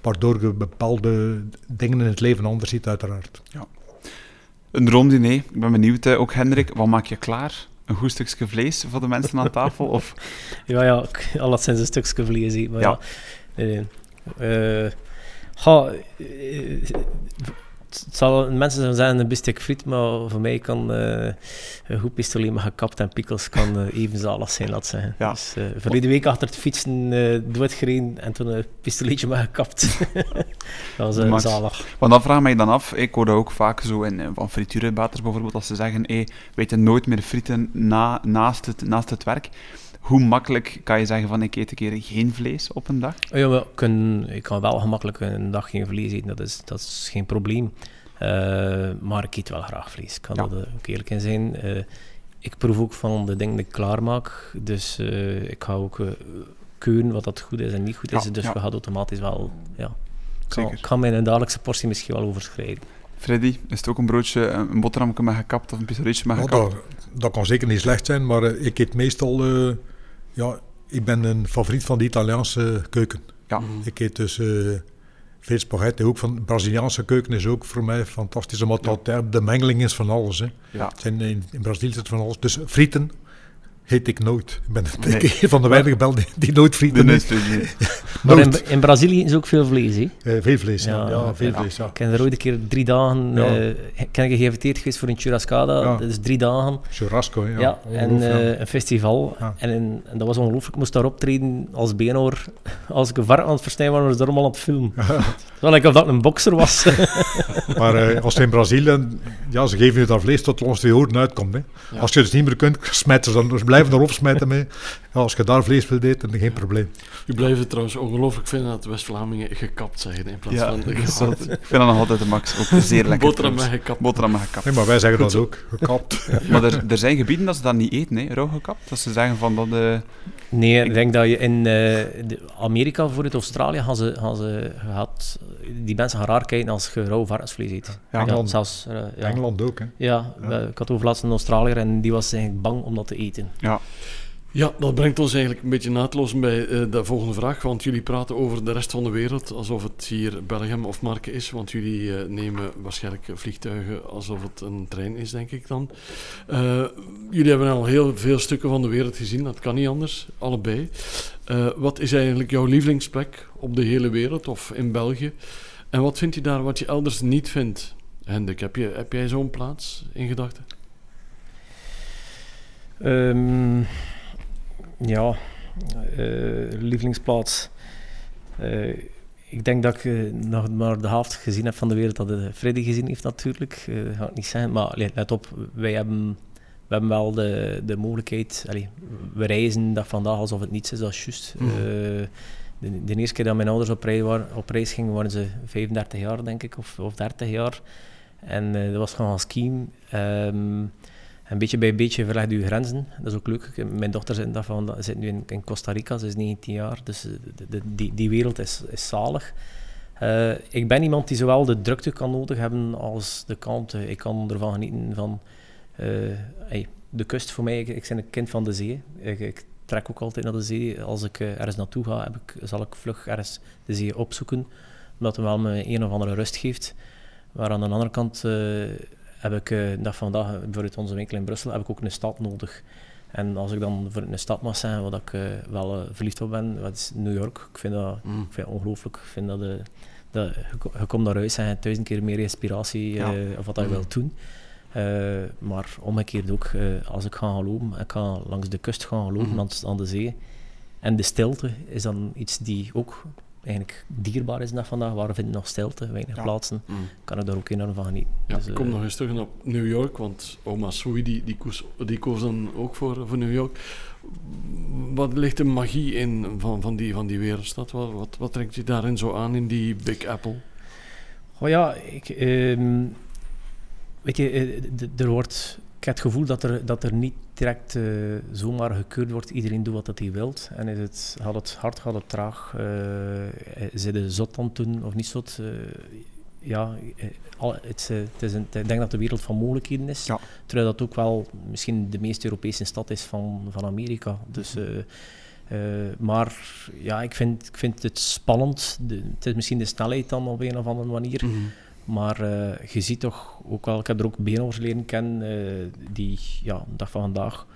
waardoor je bepaalde dingen in het leven anders ziet, uiteraard. Ja. Een ronddiner. Ik ben benieuwd, eh, ook Hendrik, wat maak je klaar? Een goed stukje vlees voor de mensen aan tafel? Of? Ja, ja, alleszins een stukje vlees. Maar ja. ja uh, uh, het zal mensen zeggen een bistek friet, maar voor mij kan uh, een goed pistolet met gekapt en pikkels kan uh, even zalig zijn, laat zeggen. Ja. Dus uh, verleden week achter het fietsen uh, doodgereden en toen een pistoletje met gekapt. dat was Max, zalig. Want dan vraag mij dan af, ik hoor ook vaak zo in, van frituurbaters bijvoorbeeld, als ze zeggen, hey, weet je nooit meer frieten na, naast, het, naast het werk. Hoe makkelijk kan je zeggen van ik eet een keer geen vlees op een dag? Ja, ik kan wel gemakkelijk een dag geen vlees eten, dat is, dat is geen probleem. Uh, maar ik eet wel graag vlees, ik kan ja. er ook eerlijk in zijn. Uh, ik proef ook van de dingen die ik klaarmaak, dus uh, ik ga ook keuren wat dat goed is en niet goed is, ja, dus ja. we gaan automatisch wel... Ja, kan, kan mijn dagelijkse portie misschien wel overschrijden. Freddy, is het ook een broodje, een boterhammetje met gekapt of een pistoletje met gekapt? dat, dat, kan zeker niet slecht zijn, maar ik eet meestal ja, ik ben een favoriet van de Italiaanse keuken. Ja. Mhm. Ik eet dus uh, veel spaghetti. Ook van de Braziliaanse keuken is ook voor mij fantastisch. Omdat dat de mengeling is van alles. Hè. Ja. in, in Brazilië zit van alles. Dus frieten, heet ik nooit. Ik ben nee. een van de weinige bel die, die nooit frieten eet. maar in, in, Brazilië is ook veel vlees, hè? Uh, veel vlees, ja. ja, veel vlees, ja. Ik ben er ooit een keer drie dagen ja. uh, ken geïnviteerd geweest voor een churrascada. Dat is drie dagen. Churrasco, ja. ja en uh, een festival. En, en, dat was ongelooflijk. Ik moest daar optreden als beenhoor. Als ik een vark aan het versnijden was, was er allemaal aan het filmen. Terwijl ik of dat een bokser was. maar als in Brazilië, ja, ze geven je daar vlees tot ons de oren uitkomt. Hè. Als je het niet meer kunt, smijten ze dan blijven erop smijten mee. Ja, als je daar vlees wil eten, geen probleem. U blijft het trouwens ongelooflijk vinden dat West-Vlamingen gekapt zeggen in plaats van gekapt. Ik vind dat nog altijd de max. Ook zeer lekker. Boterham met gekapt. Boterham gekapt. Nee, maar wij zeggen dat ook, gekapt. Ja. Maar er, er zijn gebieden dat ze dat niet eten, hè, rauw gekapt. Dat ze zeggen van dat... Uh, nee, ik denk dat je in uh, Amerika, voor het Australië, gaan ze, gaan ze gehad, die mensen gaan raar kijken als je rauw varkensvlees eet. Ja, Engeland, zelfs, uh, ja. Engeland ook, hè. Ja, ik had over laatst een Australiër en die was eigenlijk bang om dat te eten. Ja. Ja, dat brengt ons eigenlijk een beetje naadloos bij uh, de volgende vraag. Want jullie praten over de rest van de wereld alsof het hier Belgium of Marken is. Want jullie uh, nemen waarschijnlijk vliegtuigen alsof het een trein is, denk ik dan. Uh, jullie hebben al heel veel stukken van de wereld gezien. Dat kan niet anders, allebei. wat is eigenlijk jouw lievelingsplek op de hele wereld of in België? En wat vind je daar wat je elders niet vindt? Hendrik, heb, je, heb jij zo'n plaats in gedachten? Um, ja, uh, lievelingsplaats. Uh, ik denk dat ik uh, nog maar de helft gezien heb van de wereld dat de Freddy gezien heeft natuurlijk. dat ga ik niet zeggen. Maar let op, wij hebben, we hebben wel de, de mogelijkheid. Allee, we reizen dat vandaag alsof het niets is, dat is juist. Mm. De, de, eerste keer dat mijn ouders op reis, waren, op reis gingen, waren ze 35 jaar, denk ik, of, of 30 jaar. En dat was gewoon skiën. Um, een beetje bij beetje verleg je grenzen. Dat is ook leuk. Mijn dochter zit, daarvan, zit nu in, Costa Rica, ze is 19 jaar, dus eh, die, die wereld is, is zalig. Uh, ik ben iemand die zowel de drukte kan nodig hebben als de kalmte. Ik kan ervan genieten van uh, hey, de kust voor mij. Ik, ben een kind van de zee. Ik, trek ook altijd naar de zee. Als ik ergens naartoe ga, heb ik, zal ik vlug ergens de zee opzoeken, omdat het wel me een of andere rust geeft. Maar aan de andere kant heb ik uh, dat vandaag, bijvoorbeeld onze winkel in Brussel, heb ik ook een stad nodig. En als ik dan voor een stad mag zijn waar ik uh, wel uh, verliefd op ben, dat is New York. Ik vind dat, mm. ik vind ongelooflijk. Ik vind dat, dat je, je, komt naar huis en je hebt duizend keer meer inspiratie ja. of wat je mm. wilt doen. maar omgekeerd ook, als ik ga gaan lopen, ik ga langs de kust gaan lopen, mm. aan de zee. En de stilte is dan iets die ook eigenlijk dierbaar is dat vandaag. Waar vinden nog stilte, weinig plaatsen, mm. kan ik daar ook enorm van genieten. Ja, dus, kom uh, nog eens terug op New York, want oma Sui die, die, koos, die koos dan ook voor, voor New York. Wat ligt de magie in van, van, die, van die wereldstad? Wat, wat, wat trekt je daarin zo aan in die Big Apple? Oh ja, ik, um, weet je, eh, er wordt ik heb het gevoel dat er, dat er niet direct uh, zomaar gekeurd wordt. Iedereen doet wat hij wil. En is het, gaat het hard, gaat het traag? Uh, zot aan doen of niet zot? Uh, ja, al, het, het is een, ik denk dat de wereld van mogelijkheden is. Ja. Terwijl dat ook wel misschien de meest Europese stad is van, van Amerika. Dus, uh, maar ja, ik vind, ik vind het spannend. De, het is misschien de snelheid dan op een of andere manier. Mm -hmm. Maar uh, je ziet toch ook wel, ik heb er ook BN'ers leren kennen, uh, die ja, dag van vandaag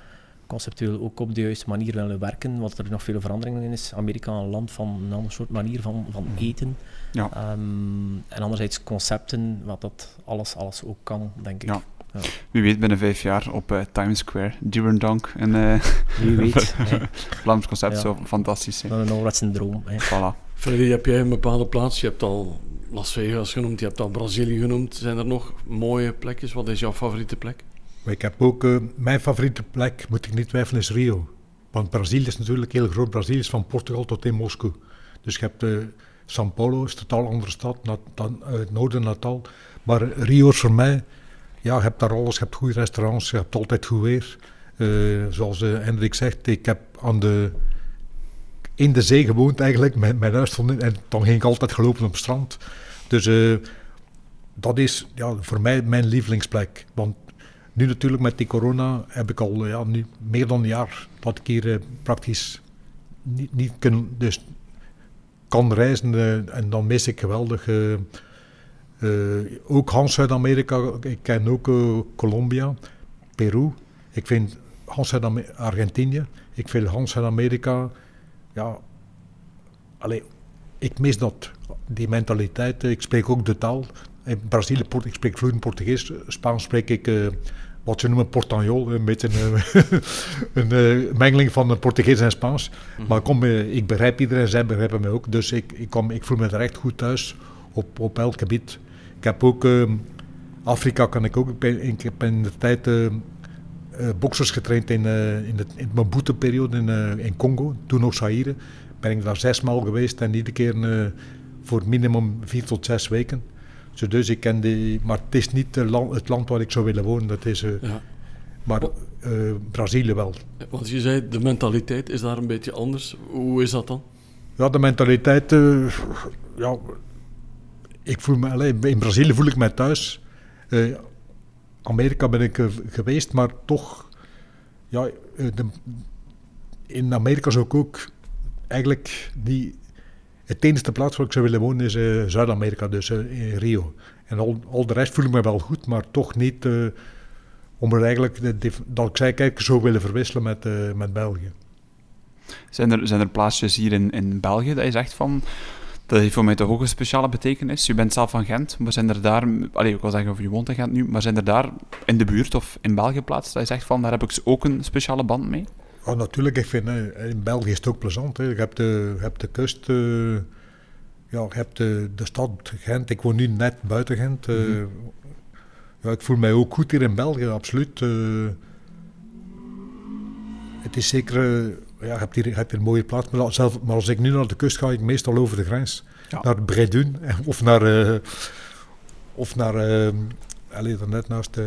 conceptueel ook op de juiste manier willen werken, wat er nog veel veranderingen in is. Amerika een land van een ander soort manier van, van eten. Ja. Um, en anderzijds concepten, wat dat alles, alles ook kan, denk ik. Ja. Ja. Wie weet binnen vijf jaar op uh, Times Square, Durandonk. En, uh, Wie weet. Vlaams concept, ja. zo fantastisch. Dat is een droom. Voilà. Freddy, heb jij een bepaalde plaats? Je hebt al Las Vegas genoemd, je hebt al Brazilië genoemd. Zijn er nog mooie plekjes? Wat is jouw favoriete plek? Ik heb ook, uh, mijn favoriete plek, moet ik niet twijfelen, is Rio. Want Brazilië is natuurlijk heel groot. Brazilië is van Portugal tot in Moskou. Dus je hebt uh, São Paulo, is een totaal andere stad dan uh, het noorden Natal. Maar Rio is voor mij, ja, je hebt daar alles. Je hebt goede restaurants, je hebt altijd goed weer. zoals Hendrik zegt, ik heb aan de in de zee gewoond eigenlijk, met mijn huis stond en dan ging ik altijd gelopen op het strand. Dus uh, dat is ja, voor mij mijn lievelingsplek. Want nu natuurlijk met die corona heb ik al ja, nu meer dan een jaar dat ik hier uh, praktisch niet, niet kan, dus kan reizen en dan mis ik geweldig. ook Hans Zuid-Amerika, ik ken ook Colombia, Peru. Ik vind Hans Zuid-Argentinië, ik vind Hans Zuid-Amerika ja, alleen, ik mis dat, die mentaliteit. Ik spreek ook de taal. In Brazilië, ik spreek vloeiend Portugees. Spaans spreek ik uh, wat ze noemen portanjol, een beetje een, een uh, mengeling van Portugees en Spaans. Mm. Maar kom, uh, ik begrijp iedereen, zij begrijpen mij ook. Dus ik, ik, kom, ik voel me er echt goed thuis op, op elk gebied. Ik heb ook ehm, Afrika, kan ik ook. Ik, ben, ik heb in de tijd uh, boxers getraind in, uh, in, de, in Mobutu-periode in, uh, in Congo, toen nog Zaire. Ben ik daar zes maal geweest en iedere keer voor minimum vier tot zes weken. Zo dus ik ken die, maar het is niet land, het land waar ik zou willen wonen. Dat is, ja. Maar Brazilië wel. Want je zei, de mentaliteit is daar een beetje anders. Hoe is dat dan? Ja, de mentaliteit... ja, ik voel me, alleen, in Brazilië voel ik mij thuis. Amerika ben ik geweest, maar toch, ja, eh, in Amerika zou ik ook eigenlijk niet... Het enige plaats waar ik zou willen wonen is eh, Zuid-Amerika, dus eh, in Rio. En al, al de rest voel ik me wel goed, maar toch niet om er eigenlijk, dat ik zei, kijk, zou willen verwisselen met, met België. Zijn er, zijn er plaatsjes hier in, in België dat je zegt van... Dat heeft voor mij toch ook een speciale betekenis. Je bent zelf van Gent, maar zijn er daar... Allee, ik wil zeggen of je woont in Gent nu, maar zijn er daar in de buurt of in België plaatsen dat je zegt van, daar heb ik ook een speciale band mee? Ja, natuurlijk, ik vind, eh, in België is het ook plezant. Hè. Je, hebt de, je hebt de kust, eh, ja, je hebt de, de stad Gent. Ik woon nu net buiten Gent. eh. Mhm. ja, ik voel mij ook goed hier in België, absoluut. het is zeker, ja, je hebt hier, je hebt hier een mooie plaats. Maar, zelf, maar als ik nu naar de kust ga, ik meestal over de grens. Ja. Naar Bredun eh, of naar... eh, of naar... eh allee, daar net naast... eh,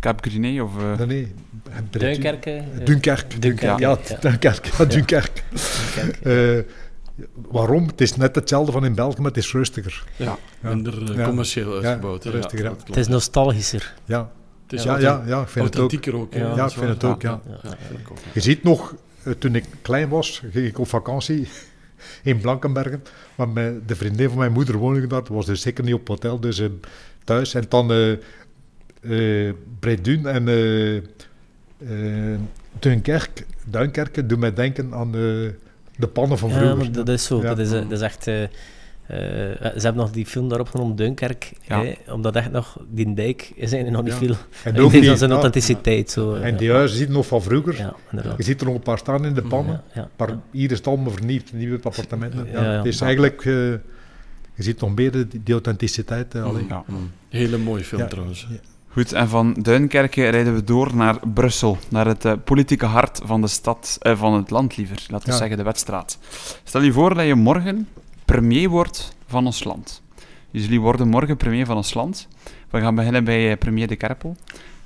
Cap Griné of... eh, nee, nee, eh, Dunkerque. Dunkerque, Ja, ja. Dunkerque. Ja. Eh, waarom? Het is net hetzelfde van in België, maar het is rustiger. Ja, minder eh, Ja. commercieel Ja, uitgebouwd. rustiger. Het is nostalgischer. Ja, Het is ja, ja, ja, ik vind het ook. authentieker ook. Ja, ik vind het ook, ja. Ja. Je ziet nog, eh, toen ik klein was, ging ik op vakantie in Blankenbergen. Maar mijn, de vriendin van mijn moeder woonde daar. was dus zeker niet op hotel, dus eh, thuis. En dan eh eh Bredun en eh eh, Dunkerque, Duinkerke doen mij denken aan de, de pannen van Ja, vroeger. maar dat is zo. Ja. Dat, is, eh, dat is echt... eh, eh, ze hebben nog die film daarop genoemd, Dunkerk. Ja. hè, omdat echt nog... Die dijk is eigenlijk nog niet Ja. veel... en ook die- zijn ja, authenticiteit zo... En die huizen ziet nog van vroeger. Ja, inderdaad. Je ziet er nog een paar staan in de pannen. Ja, ja. Maar hier is het allemaal vernieuwd, nieuwe appartementen. Ja, ja. Het is eigenlijk, eh, je ziet nog meer die, die authenticiteit. eh, allee. ja. Mm. Hele mooie film Ja. trouwens. Ja. Goed, en van Duinkerke rijden we door naar Brussel, naar het politieke hart van de stad, van het land liever, laten we Ja. zeggen de Wetstraat. Stel je voor dat je morgen premier wordt van ons land. Dus jullie worden morgen premier van ons land. We gaan beginnen bij eh, premier De Kerpel.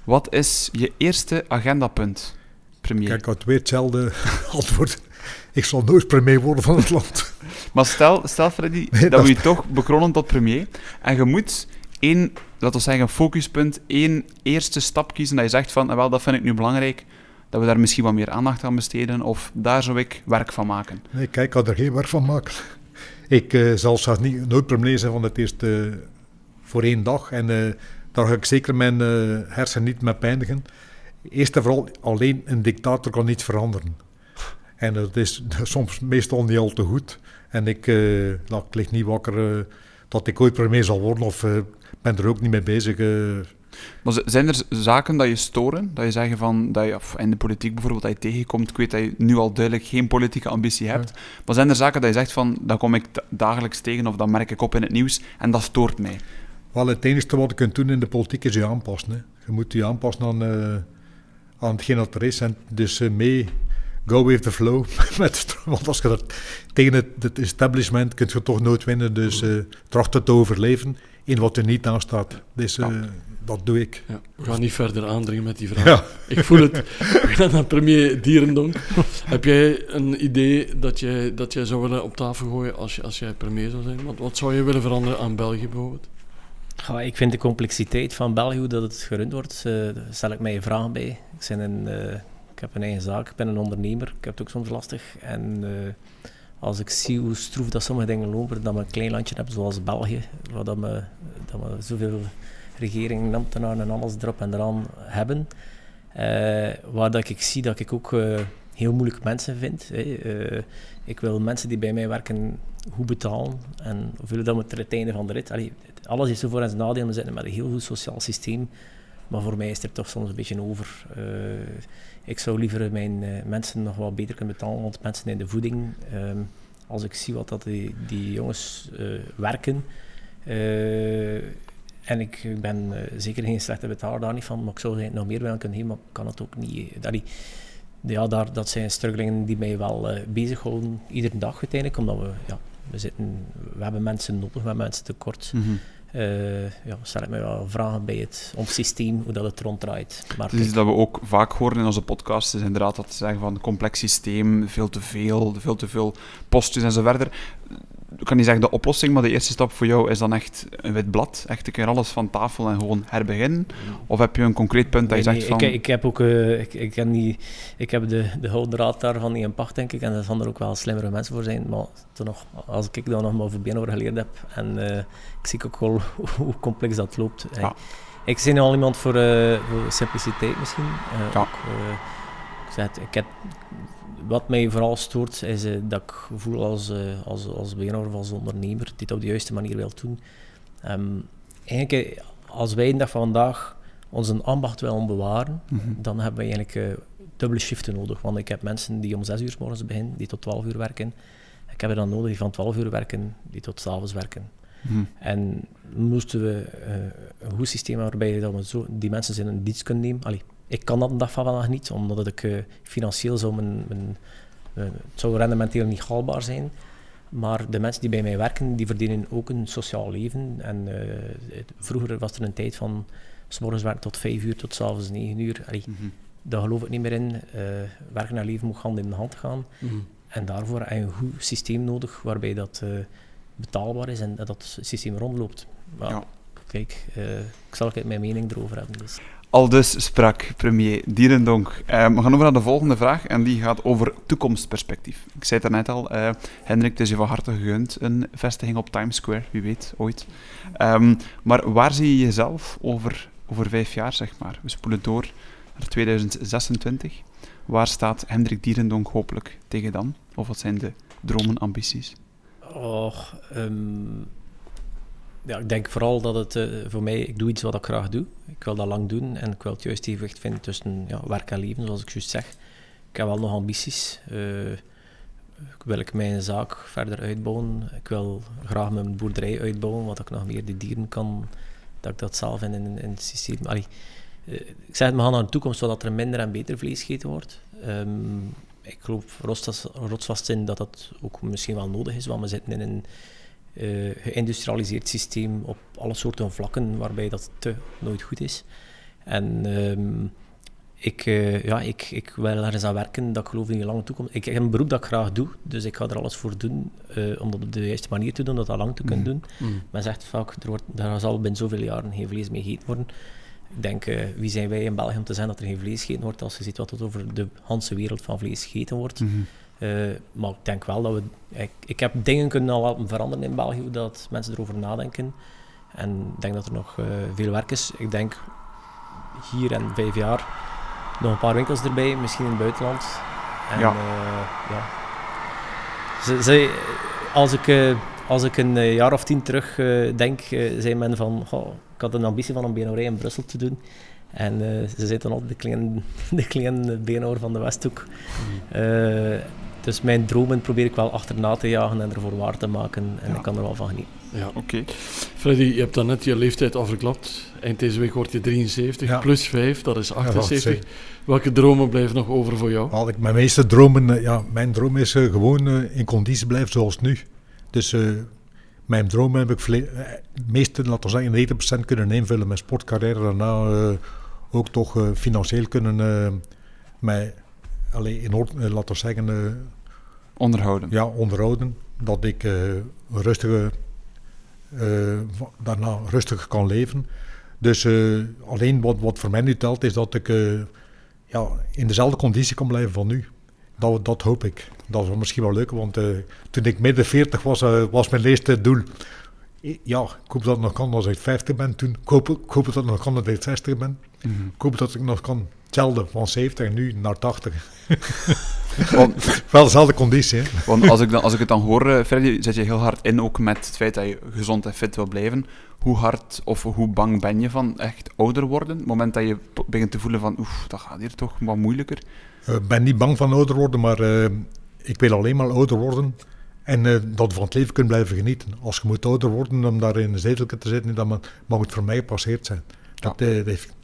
Wat is je eerste agendapunt, premier? Kijk, ik had weer hetzelfde antwoord. Ik zal nooit premier worden van het land. Maar stel, stel Freddy, Nee, dat, we je toch bekronen tot premier. En je moet één, laten we zeggen, focuspunt, één eerste stap kiezen dat je zegt van, "Ah, wel, dat vind ik nu belangrijk, dat we daar misschien wat meer aandacht aan besteden, of daar zou ik werk van maken. Nee, kijk, ik kan er geen werk van maken. Ik eh, zal zelfs niet, nooit premier zijn van het eerste eh, voor één dag. En eh, daar ga ik zeker mijn hersenen niet mee pijnigen. Eerst en vooral, alleen een dictator kan niets veranderen. En dat is soms meestal niet al te goed. En ik, nou, ik lig niet wakker dat ik ooit premier zal worden of ben er ook niet mee bezig. Maar zijn er zaken dat je storen, dat je zeggen van, dat je, of in de politiek bijvoorbeeld, dat je tegenkomt, ik weet dat je nu al duidelijk geen politieke ambitie hebt, maar zijn er zaken dat je zegt van, dat kom ik da- dagelijks tegen, of dat merk ik op in het nieuws, en dat stoort mij? Wel, het enige wat je kunt doen in de politiek is je aanpassen. Hè. Je moet je aanpassen aan, eh, aan hetgeen dat er is. En dus eh, mee, go with the flow. Met. Want als je dat tegen het, het establishment kunt je toch nooit winnen. Dus eh tracht het te overleven in wat er niet aan staat. Dus dat doe ik. Ja, we gaan niet verder aandringen met die vraag. Ja. Ik voel het. We gaan naar premier Dierendonk. Heb jij een idee dat jij, dat jij zou willen op tafel gooien als, je, als jij premier zou zijn? Wat, wat zou je willen veranderen aan België bijvoorbeeld? Ja, ik vind de complexiteit van België, hoe dat het gerund wordt, eh, daar stel ik mij vragen bij. Ik, ben een, eh, ik heb een eigen zaak, ik ben een ondernemer, ik heb het ook soms lastig. En eh, als ik zie hoe stroef dat sommige dingen lopen, dat we een klein landje hebben zoals België, waar dat we, dat we zoveel regeringen, ambtenaren en alles erop en eraan hebben, eh, waar dat ik zie dat ik ook eh, heel moeilijke mensen vind. hè. Eh, ik wil mensen die bij mij werken goed betalen en hoeveel dat moet er het einde van de rit. Allee, alles is zo voor en zijn nadeel. We zitten met een heel goed sociaal systeem. Maar voor mij is er toch soms een beetje over. Ik zou liever mijn mensen nog wat beter kunnen betalen, want mensen in de voeding, ehm, als ik zie wat dat die, jongens werken, en ik, ik ben eh, zeker geen slechte betaler daar niet van, maar ik zou ze nog meer willen kunnen geven, maar ik kan het ook niet. eh, Allee, ja, daar, dat zijn struggelingen die mij wel eh, bezighouden, iedere dag uiteindelijk, omdat we, ja, we, zitten, we hebben mensen nodig, we hebben mensen tekort. Eh ja, stel ik me wel vragen bij het, ons systeem, hoe dat het ronddraait. Maar Het is iets dat we ook vaak horen in onze podcast, is inderdaad dat ze zeggen van complex systeem, veel te veel, veel te veel postjes en zo verder. Ik kan niet zeggen de oplossing, maar de eerste stap voor jou is dan echt een wit blad. Echt een keer alles van tafel en gewoon herbeginnen? Of heb je een concreet punt dat je Nee, zegt nee, van... ik, ik heb ook eh, ik, ik, heb niet, ik heb de, de gouden draad daarvan niet in pacht, denk ik. En er zullen er ook wel slimmere mensen voor zijn. Maar toen nog, als ik daar nog maar voor over geleerd heb, en eh, ik zie ook wel hoe complex dat loopt. Ja. Ik ben al iemand voor, voor simpliciteit misschien. Ja. ook, ik zeg het, ik heb, wat mij vooral stoort, is eh, dat ik voel als, eh, als, als beginner of als ondernemer dit op de juiste manier wil doen. Ehm, eigenlijk, eh, als wij dag van vandaag onze ambacht willen bewaren, Mhm. dan hebben we eigenlijk dubbele shiften nodig. Want ik heb mensen die om 6 uur s morgens beginnen, die tot 12 uur werken. Ik heb er dan nodig die van 12 uur werken, die tot 's avonds werken. Mhm. En moesten we eh, een goed systeem hebben waarbij dat we zo, die mensen in een dienst kunnen nemen. Allee, ik kan dat een dag van vandaag niet, omdat ik eh, financieel zou mijn, mijn, eh, het zou rendementeel niet haalbaar zijn. Maar de mensen die bij mij werken, die verdienen ook een sociaal leven. En eh, het- vroeger was er een tijd van s morgens werken tot 5 uur, tot s'avonds 9 uur. Allee, Mhm. daar geloof ik niet meer in. Werken en leven moet hand in hand gaan. Mhm. En daarvoor heb je een goed systeem nodig waarbij dat betaalbaar is en dat het systeem rondloopt. Maar Ja. kijk, ik zal ook mijn mening erover hebben. Dus. Al dus sprak premier Dierendonk. Eh, we gaan over naar de volgende vraag en die gaat over toekomstperspectief. Ik zei het net al, eh, Hendrik, het is je van harte gegund, een vestiging op Times Square, wie weet, ooit. Ehm, maar waar zie je jezelf over, over vijf jaar, zeg maar? We spoelen door naar 2026. Waar staat Hendrik Dierendonk hopelijk tegen dan? Of wat zijn de dromen, ambities? Oh, ehm, ja, ik denk vooral dat het eh, voor mij, ik doe iets wat ik graag doe. Ik wil dat lang doen en ik wil het juist evenwicht vinden tussen ja, werk en leven, zoals ik juist zeg. Ik heb wel nog ambities. Eh, ik wil ik mijn zaak verder uitbouwen. Ik wil graag mijn boerderij uitbouwen, wat ik nog meer de dieren kan, dat ik dat zelf in, in, in het systeem... Allee, eh, ik zeg het, we gaan naar de toekomst, zodat er minder en beter vlees gegeten wordt. Ehm, ik geloof rotsvast in dat dat ook misschien wel nodig is, want we zitten in een eh, geïndustrialiseerd systeem op alle soorten vlakken waarbij dat te nooit goed is. En ehm, ik, eh, ja, ik, ik wil ergens aan werken dat ik geloof in de lange toekomst. Ik heb een beroep dat ik graag doe, dus ik ga er alles voor doen eh, om dat op de juiste manier te doen, dat dat lang te kunnen doen. Mhm. Men zegt vaak, er, wordt, er zal binnen zoveel jaren geen vlees meer gegeten worden. Ik denk, wie zijn wij in België om te zeggen dat er geen vlees gegeten wordt als je ziet wat er over de hele wereld van vlees gegeten wordt. Mhm. Maar ik denk wel dat we... Ik, ik heb dingen kunnen al laten veranderen in België, hoe dat mensen erover nadenken. En ik denk dat er nog eh, veel werk is. Ik denk hier en vijf jaar nog een paar winkels erbij, misschien in het buitenland. En, Ja. eh, ja. Ze, ze, als, ik, eh, als ik een eh, jaar of tien terug eh, denk, eh, zei men van... "Goh, ik had een ambitie van een beenhouwerij in Brussel te doen. En eh, ze zitten altijd de kleine, de kleine beenhouwer van de Westhoek. Eh, dus mijn dromen probeer ik wel achterna te jagen en ervoor waar te maken. En Ja. ik kan er wel van genieten. Ja. Oké. Freddy, je hebt dan net je leeftijd afgeklapt. Eind deze week word je 73, Ja. plus 5, dat is Ja, 78. dat is, Welke dromen blijven nog over voor jou? Al ik mijn meeste dromen, eh, ja, mijn droom is eh, gewoon eh, in conditie blijven zoals nu. Dus eh, mijn droom heb ik vle- meeste, laten we zeggen, 90% kunnen invullen. Mijn sportcarrière daarna eh, ook toch financieel kunnen eh, mij allee, in orde, laten we zeggen, eh, Onderhouden. ja, onderhouden. Dat ik eh rustige, eh, va- daarna rustig kan leven. Dus eh, alleen wat, wat voor mij nu telt is dat ik eh, ja, in dezelfde conditie kan blijven van nu. Dat, dat hoop ik. Dat is misschien wel leuk, want eh, toen ik midden 40 was, eh, was mijn eerste doel. Ja, ik hoop dat het nog kan als ik 50 ben toen. Ik hoop, ik hoop dat het nog kan als ik 60 ben. Ik hoop dat ik nog kan. Hetzelfde, van 70 nu naar 80. Want, Wel dezelfde conditie, hè. want als, ik dan, als ik het dan hoor, eh, Freddy, zet je heel hard in ook met het feit dat je gezond en fit wil blijven. Hoe hard of hoe bang ben je van echt ouder worden? Het moment dat je begint te voelen van, oef, dat gaat hier toch wat moeilijker. Ik ben niet bang van ouder worden, maar eh, ik wil alleen maar ouder worden. En eh, dat we van het leven kunnen blijven genieten. Als je moet ouder worden om daar in een zetel te zitten, dan mag het voor mij gepasseerd zijn. Dat, eh, dat heeft-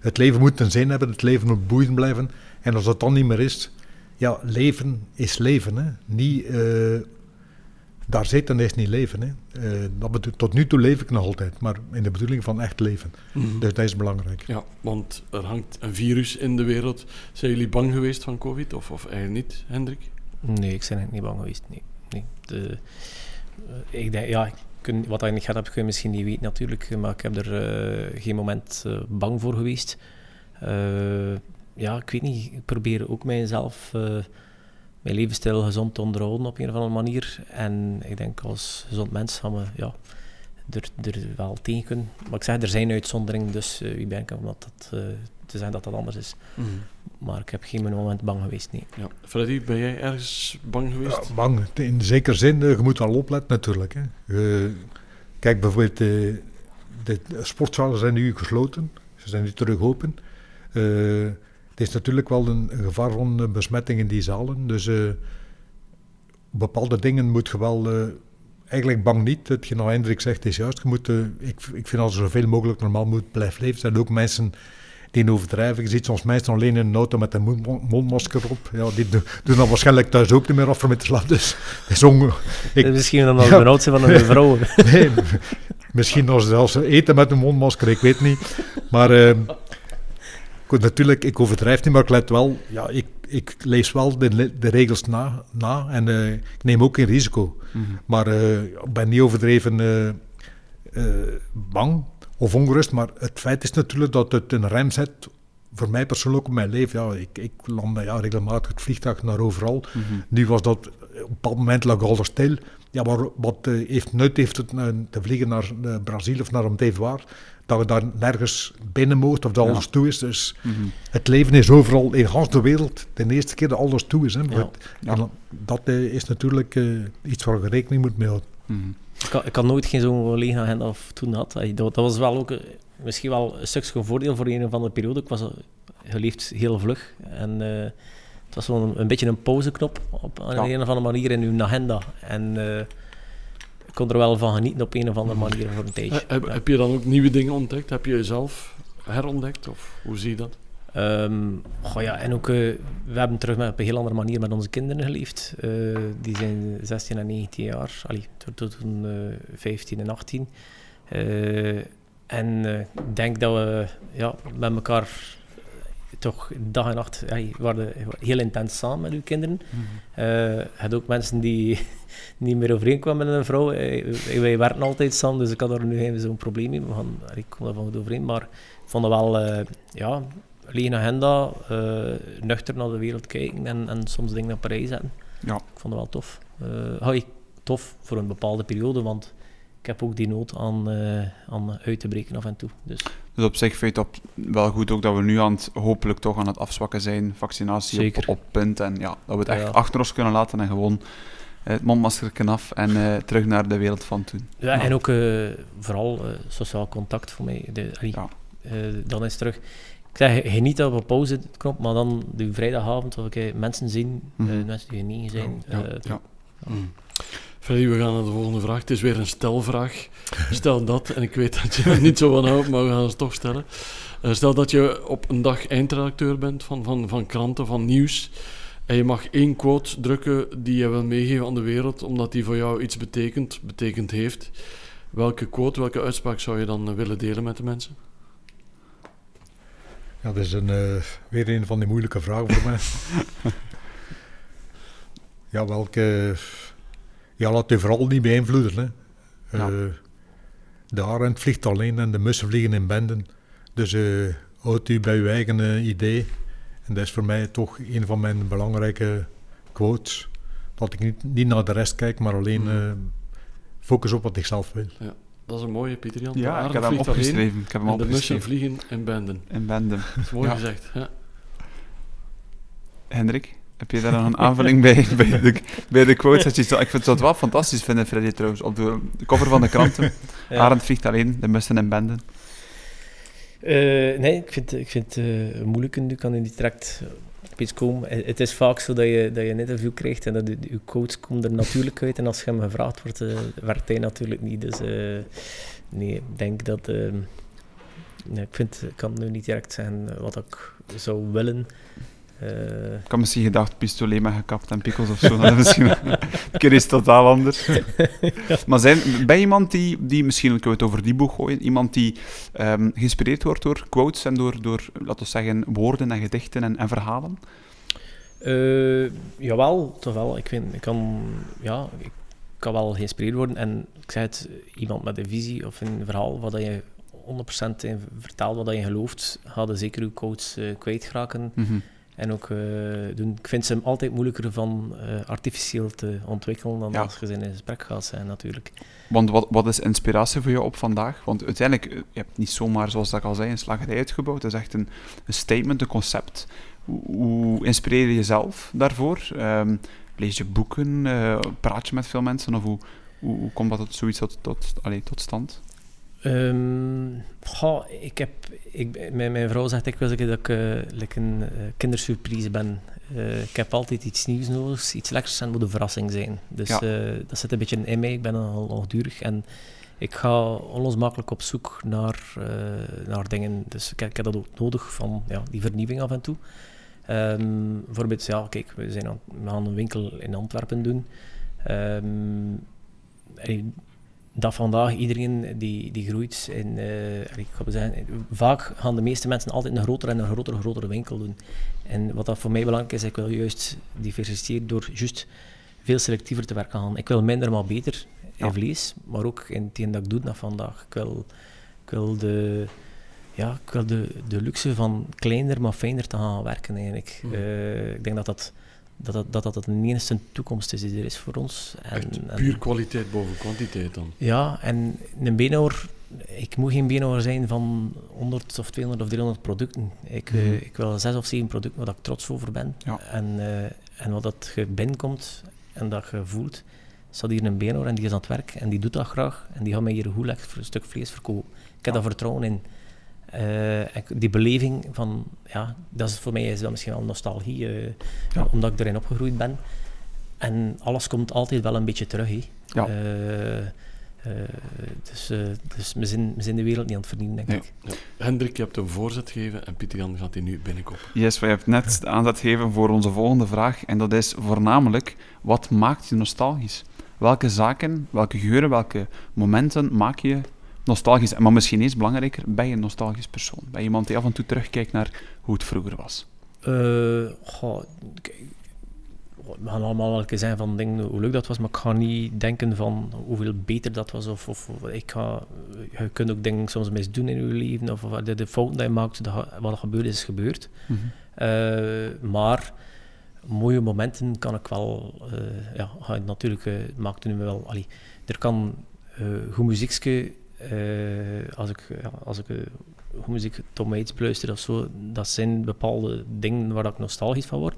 het leven moet een zin hebben, het leven moet boeiend blijven. En als dat dan niet meer is, ja, leven is leven. Hè. Niet eh, daar zitten is niet leven. Hè. Eh, dat tot nu toe leef ik nog altijd, maar in de bedoeling van echt leven. Mhm. Dus dat is belangrijk. Ja, want er hangt een virus in de wereld. Zijn jullie bang geweest van COVID of, of eigenlijk niet, Hendrik? Nee, ik ben eigenlijk niet bang geweest. Nee. Nee. De, eh, ik denk, ja, ik kun, wat ik niet gehad heb, kun je misschien niet weten natuurlijk, maar ik heb er eh, geen moment eh, bang voor geweest. Eh, ja, ik weet niet, ik probeer ook mijzelf, mijn levensstijl gezond te onderhouden op een of andere manier. En ik denk als gezond mens gaan we ja, er, er wel tegen kunnen. Maar ik zeg, er zijn uitzonderingen, dus wie ben ik om dat, dat, te zeggen dat dat anders is. Maar ik heb geen moment bang geweest, nee. Ja. Freddy, ben jij ergens bang geweest? Ja, bang, in zekere zin, eh, je moet wel opletten natuurlijk. Hè. Je- kijk bijvoorbeeld, eh, de sportzalen zijn nu gesloten, ze zijn nu terug open. Eh, het is natuurlijk wel een, een gevaar van besmetting in die zalen, dus eh, bepaalde dingen moet je wel, eh, eigenlijk bang niet. Hetgeen nou Hendrik zegt is juist, je moet, ik, ik vind dat je zoveel mogelijk normaal moet blijven leven. Er zijn ook mensen die overdrijven. Je ziet soms mensen alleen in een auto met een mond- mondmasker op. Ja, die doen, dat waarschijnlijk thuis ook niet meer af met de slaap. Dus is onge... Ik- misschien dan Ja. de benauwd zijn van een vrouw. Nee, misschien als ze zelfs eten met een mondmasker, ik weet niet. Maar eh, goed, natuurlijk, ik overdrijf niet, maar ik let wel, ja, ik, ik lees wel de, regels na, na en eh, ik neem ook geen risico. Mhm. Maar eh, ik ben niet overdreven eh, bang of ongerust, maar het feit is natuurlijk dat het een rem zet voor mij persoonlijk op mijn leven. Ja, ik, ik land ja, regelmatig het vliegtuig naar overal. Mhm. Nu was dat, op een bepaald moment lag alles stil. Ja, maar wat eh, heeft nut heeft het eh, te vliegen naar eh, Brazilië of naar waar, dat je daar nergens binnen mocht of dat Ja. alles toe is. Dus Mhm. het leven is overal in heel de wereld de eerste keer dat alles toe is. Hè. Ja. En dat is natuurlijk iets waar je rekening moet mee houden. Mhm. Ik had, ik had nooit geen zo'n lege agenda of toen had. Dat, dat was wel ook eh, misschien wel een stukje voordeel voor een of andere periode. Ik was eh, geleefd heel vlug. En eh, het was wel een, een beetje een pauzeknop op een, Ja. een of andere manier in uw agenda. En eh, ik kon er wel van genieten op een of andere manier voor een tijdje. Heb, Ja. heb je dan ook nieuwe dingen ontdekt? Heb je jezelf herontdekt? Of hoe zie je dat? Ehm, goh ja, en ook, eh, we hebben terug met, op een heel andere manier met onze kinderen geleefd. Eh, die zijn 16 en 19 jaar, allee, tot, tot toen eh, 15 en 18. Eh, en ik denk dat we ja, met elkaar toch dag en nacht, waren heel intens samen met uw kinderen. Je had ook mensen die niet meer overeenkwamen met een vrouw. Wij werken altijd samen, dus ik had er nu geen zo'n probleem mee. We gaan, ik kom daar van goed overeen, maar ik vond het wel, ja, lege agenda, eh, nuchter naar de wereld kijken en, en soms dingen op rij zetten. Ja. Ik vond het wel tof. Ik tof voor een bepaalde periode, want ik heb ook die nood aan, eh, aan uit te breken af en toe. Dus Dus op zich vind je het op, wel goed ook dat we nu aan het, hopelijk toch aan het afzwakken zijn. Vaccinatie Zeker. Op, op punt. En ja, dat we het echt Ja. achter ons kunnen laten en gewoon het mondmasker af en terug naar de wereld van toen. Ja, Ja. en ook vooral sociaal contact voor mij. De, Ja. dan is terug. Ik zeg, geniet op een pauzeknop, maar dan de vrijdagavond, of ik mensen zien, eh, Mhm. mensen die niet zijn. Ja, eh, ja. Freddy, we gaan naar de volgende vraag. Het is weer een stelvraag. Stel dat, en ik weet dat je er niet zo van houdt, maar we gaan het toch stellen. Eh, stel dat je op een dag eindredacteur bent van, van, van kranten, van nieuws. En je mag één quote drukken die je wil meegeven aan de wereld, omdat die voor jou iets betekent, betekend heeft. Welke quote, welke uitspraak zou je dan willen delen met de mensen? Ja, dat is een, eh, weer een van die moeilijke vragen voor mij. ja, welke... Ja, laat je vooral niet beïnvloeden. Hè. Ja. Eh, de arend vliegt alleen en de mussen vliegen in benden. Dus eh houd u bij uw eigen idee. En dat is voor mij toch een van mijn belangrijke quotes. Dat ik niet, niet naar de rest kijk, maar alleen eh, focus op wat ik zelf wil. Dat is een mooie, Pieter Jan. De Ja, ik heb hem opgeschreven. Ik heb hem En de mussen vliegen in benden. In Bendem. Dat is mooi Ja. gezegd. Ja. Hendrik, heb je daar nog een aanvulling bij, bij, de, bij de quotes? Ik vind het wel fantastisch vinden, Freddy, trouwens. Op de, de cover van de kranten. ja. Arend vliegt alleen, de mussen in benden. Eh, nee, ik vind, ik vind het eh, moeilijk. Nu kan je niet direct iets komen. Eh, Het is vaak zo dat je, dat je een interview krijgt en dat je, je coach komt er natuurlijk uit. En als je hem gevraagd wordt, werkt hij natuurlijk niet. Dus eh, nee, ik denk dat... nee, ik, vind, ik kan nu niet direct zeggen wat ik zou willen. Eh, Ik had misschien gedacht pistolet met gekapt en pikkels of zo. Dat is misschien een keer iets totaal anders. Maar zijn, ben je iemand die, die, misschien kunnen we het over die boek gooien, iemand die ehm, geïnspireerd wordt door quotes en door, door laten we zeggen, woorden en gedichten en, en verhalen? Eh, jawel, toch wel. Ik, vind, ik kan, ja, ik kan wel geïnspireerd worden. En ik zeg het, iemand met een visie of een verhaal wat je 100% in vertaalt wat je gelooft, gaat zeker uw coach uh. En ook uh, doen. Ik vind ze hem altijd moeilijker van uh, artificieel te ontwikkelen dan Ja. als je ze in gesprek gaat zijn, natuurlijk. Want wat, wat is inspiratie voor jou op vandaag? Want uiteindelijk, eh, je hebt niet zomaar, zoals ik al zei, een slagerij uitgebouwd. Het is echt een, een statement, een concept. Hoe, hoe inspireer je jezelf daarvoor? Ehm, lees je boeken? Eh, praat je met veel mensen? Of hoe, hoe, hoe komt dat tot, zoiets tot, tot, allee, tot stand? Ehm, goh, ik heb, ik, mijn, mijn vrouw zegt dikwijls dat ik eh, like een eh, kindersurprise ben. Eh, ik heb altijd iets nieuws nodig, iets lekkers en moet een verrassing zijn. Dus Ja. dat zit een beetje in mij. Ik ben al longdurig en ik ga onlosmakelijk op zoek naar, naar dingen. Dus ik, ik heb dat ook nodig van ja, die vernieuwing af en toe. Ehm, bijvoorbeeld, ja, kijk, we, zijn aan, we gaan een winkel in Antwerpen doen. Ehm, en dat vandaag iedereen die, die groeit in, eh, ik ga zeggen, vaak gaan de meeste mensen altijd een grotere en een grotere, grotere winkel doen. En wat dat voor mij belangrijk is, ik wil juist diversifiëren door juist veel selectiever te werken gaan. Ik wil minder maar beter in Ja. vlees, maar ook in hetgeen dat ik doe naar vandaag. Ik wil, ik wil de, ja, ik wil de, de luxe van kleiner maar fijner te gaan werken eigenlijk. Mhm. Eh, ik denk dat dat, dat, dat, dat, dat het de enige toekomst is die er is voor ons. En, Echt en- puur kwaliteit boven kwantiteit dan. ja, en een beenhouwer, ik moet geen beenhouwer zijn van 100 of 200 of 300 producten. Ik, eh, Mhm. ik wil zes of zeven producten waar ik trots over ben. Ja. En, eh, en wat dat je binnenkomt en dat je voelt, staat hier een beenhouwer en die is aan het werk en die doet dat graag en die gaat mij hier een goed lekker stuk vlees verkopen. Ik heb Ja. daar vertrouwen in. Eh, die beleving van, ja, dat is voor mij is dat misschien wel nostalgie, eh, Ja. omdat ik erin opgegroeid ben. En alles komt altijd wel een beetje terug. Hè. Ja. Eh, eh, dus, eh, dus we, zijn, we zijn de wereld niet aan het vernieuwen, denk Nee. ik. Ja. Hendrik, je hebt een voorzet gegeven en Pieter Jan gaat die nu binnenkomen. Yes, wij hebben net de aanzet gegeven voor onze volgende vraag. En dat is voornamelijk, wat maakt je nostalgisch? Welke zaken, welke geuren, welke momenten maak je nostalgisch? Maar misschien eens belangrijker, ben je een nostalgisch persoon? Ben je iemand die af en toe terugkijkt naar hoe het vroeger was? Eh, goh, we gaan allemaal zijn van dingen, hoe leuk dat was, maar ik ga niet denken van hoeveel beter dat was. Of, of, ik ga, je kunt ook dingen soms misdoen in je leven, of, of de, de fouten die je maakt, wat er gebeurd is, is gebeurd. Eh, maar mooie momenten kan ik wel, eh, ja, natuurlijk, eh maakt nu wel, allee, er kan goed muziekje, eh, als ik, ja, als ik goed muziek, Tom Waits of zo, dat zijn bepaalde dingen waar ik nostalgisch van word.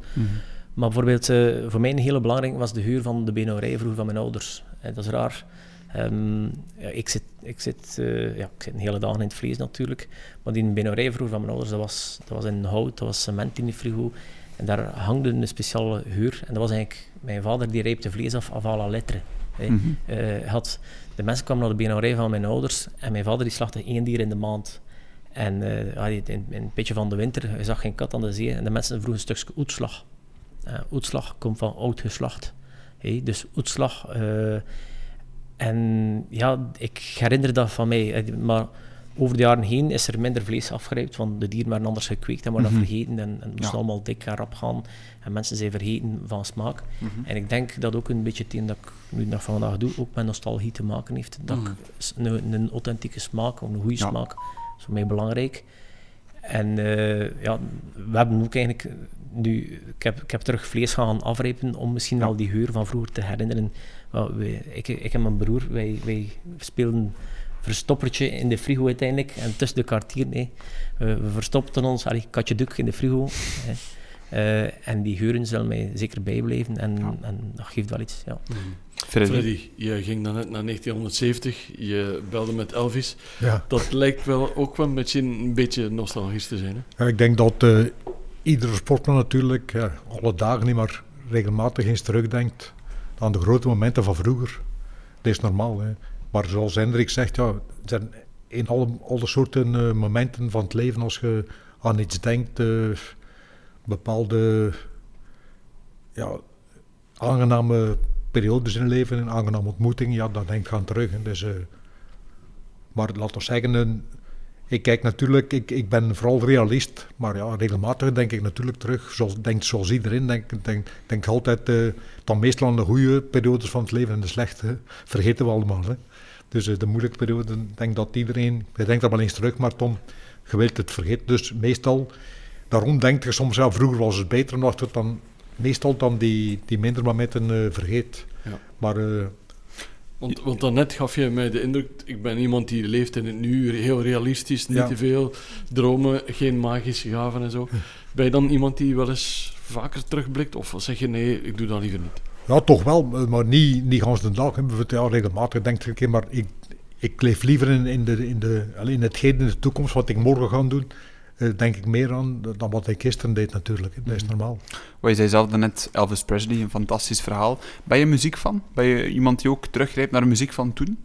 Maar bijvoorbeeld, eh, voor mij een hele belangrijke was de huur van de beenhouwerij vroeger van mijn ouders. Dat is raar. Ehm, ja, ik, zit, ik, zit, ja, ik zit een hele dag in het vlees natuurlijk. Maar die beenhouwerij vroeger van mijn ouders, dat was, dat was in hout, dat was cement in de frigo. En daar hangde een speciale huur. En dat was eigenlijk mijn vader die rijpte vlees af, af à la lettre. Mhm. Had, de mensen kwamen naar de beenhouwerij van mijn ouders en mijn vader die slachtte één dier in de maand. En eh, in, in een beetje van de winter, je zag geen kat aan de zee en de mensen vroegen een stukje oetslag. Eh oetslag komt van oud geslacht. Dus oetslag. eh, en ja, ik herinner dat van mij. Maar over de jaren heen is er minder vlees afgerijpt, want de dieren waren anders gekweekt en Mhm. dat vergeten en, en moesten Ja. allemaal dik en rap gaan. En mensen zijn vergeten van smaak. Mhm. En ik denk dat ook een beetje hetgeen dat ik nu nog vandaag doe, ook met nostalgie te maken heeft. Dat Mhm. ik een, een authentieke smaak, of een goede Ja. smaak, is voor mij belangrijk. En eh, ja, we hebben ook eigenlijk eh, nu, ik heb, ik heb terug vlees gaan afrijpen om misschien Ja. wel die geur van vroeger te herinneren. Wij- ik, ik en mijn broer, wij, wij speelden verstoppertje in de frigo uiteindelijk en tussen de kwartier, nee. Eh, we verstopten ons, allee, katje duk in de frigo. hè. Eh, en die geuren zullen mij zeker bijblijven en, Ja. en dat geeft wel iets. Ja. Freddy? Freddy, je ging dan net naar 1970, je belde met Elvis. Ja. Dat lijkt wel ook wel een beetje, een beetje nostalgisch te zijn. Hè? Ja, ik denk dat eh, iedere sportman natuurlijk ja, alle dagen niet, maar regelmatig eens terugdenkt aan de grote momenten van vroeger. Dat is normaal. Hè. Maar zoals Hendrik zegt, ja, er zijn in alle, soorten eh, momenten van het leven, als je aan iets denkt, eh, bepaalde ja, aangename periodes in het leven, een aangename ontmoeting, ja, dan denk ik aan terug. Dus, eh, maar laten we zeggen, ik kijk natuurlijk, ik, ik ben vooral realist, maar ja, regelmatig denk ik natuurlijk terug, zoals, denk, zoals iedereen, denk, denk, denk altijd, dan meestal aan de goede periodes van het leven en de slechte, vergeten we allemaal. Hè. Dus uh, de moeilijke periode, denk dat iedereen, je denkt er wel eens terug, maar Tom, je wilt het vergeten. Dus meestal, daarom denk je soms, ja, vroeger was het beter nog, dan meestal dan die, die minder momenten uh, vergeet. Ja. Maar want, want daarnet gaf je mij de indruk, ik ben iemand die leeft in het nu, heel realistisch, niet te veel dromen, geen magische gaven en zo. Ben je dan iemand die wel eens vaker terugblikt? Of zeg je nee, ik doe dat liever niet? Ja, toch wel, maar niet, niet gans de dag. Ja, regelmatig denk ik maar ik, ik leef liever in, in, de, in, de, in hetgeen in de toekomst wat ik morgen ga doen eh, denk ik meer aan dan wat ik gisteren deed natuurlijk. Dat is mhm. normaal. Wat je zei zelf net, Elvis Presley, een fantastisch verhaal. Ben je muziek van? Ben je iemand die ook teruggrijpt naar de muziek van toen?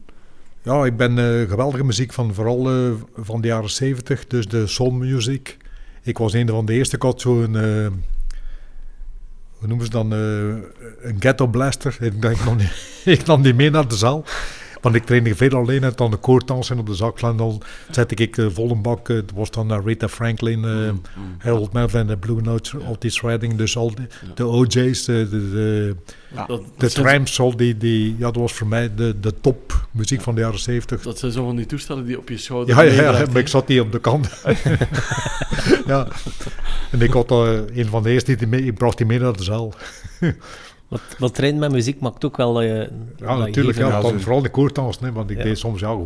Ja, ik ben uh, geweldige muziek van vooral uh, van de jaren 70, dus de soulmuziek. Ik was een van de eerste, ik had zo'n, hoe noemen ze dan, een ghetto blaster. Ik, denk, ik, nam die, ik nam die mee naar de zaal. Want ik trainde veel alleen en dan de koordansen op de zakland. Dan zette ik de volle bak. Het was dan uh, Rita Franklin, uh, mm, mm. Harold Melvin, de Blue Notes, ja. Otis Redding. Dus al de, de OJ's, de, de, de, ja, de Tramps, al die, die, ja, dat was voor mij de, de top muziek van de jaren 70. Dat zijn zo van die toestellen die op je schouder Ja, ja, ja maar ik zat die op de kant. ja. En ik had uh, een van de eerste die mee, ik bracht die mee naar de zaal. Wat, wat trainen met muziek maakt ook wel dat je... Ja, natuurlijk. Ja, dan, vooral de koortans. Want ik deed soms ja,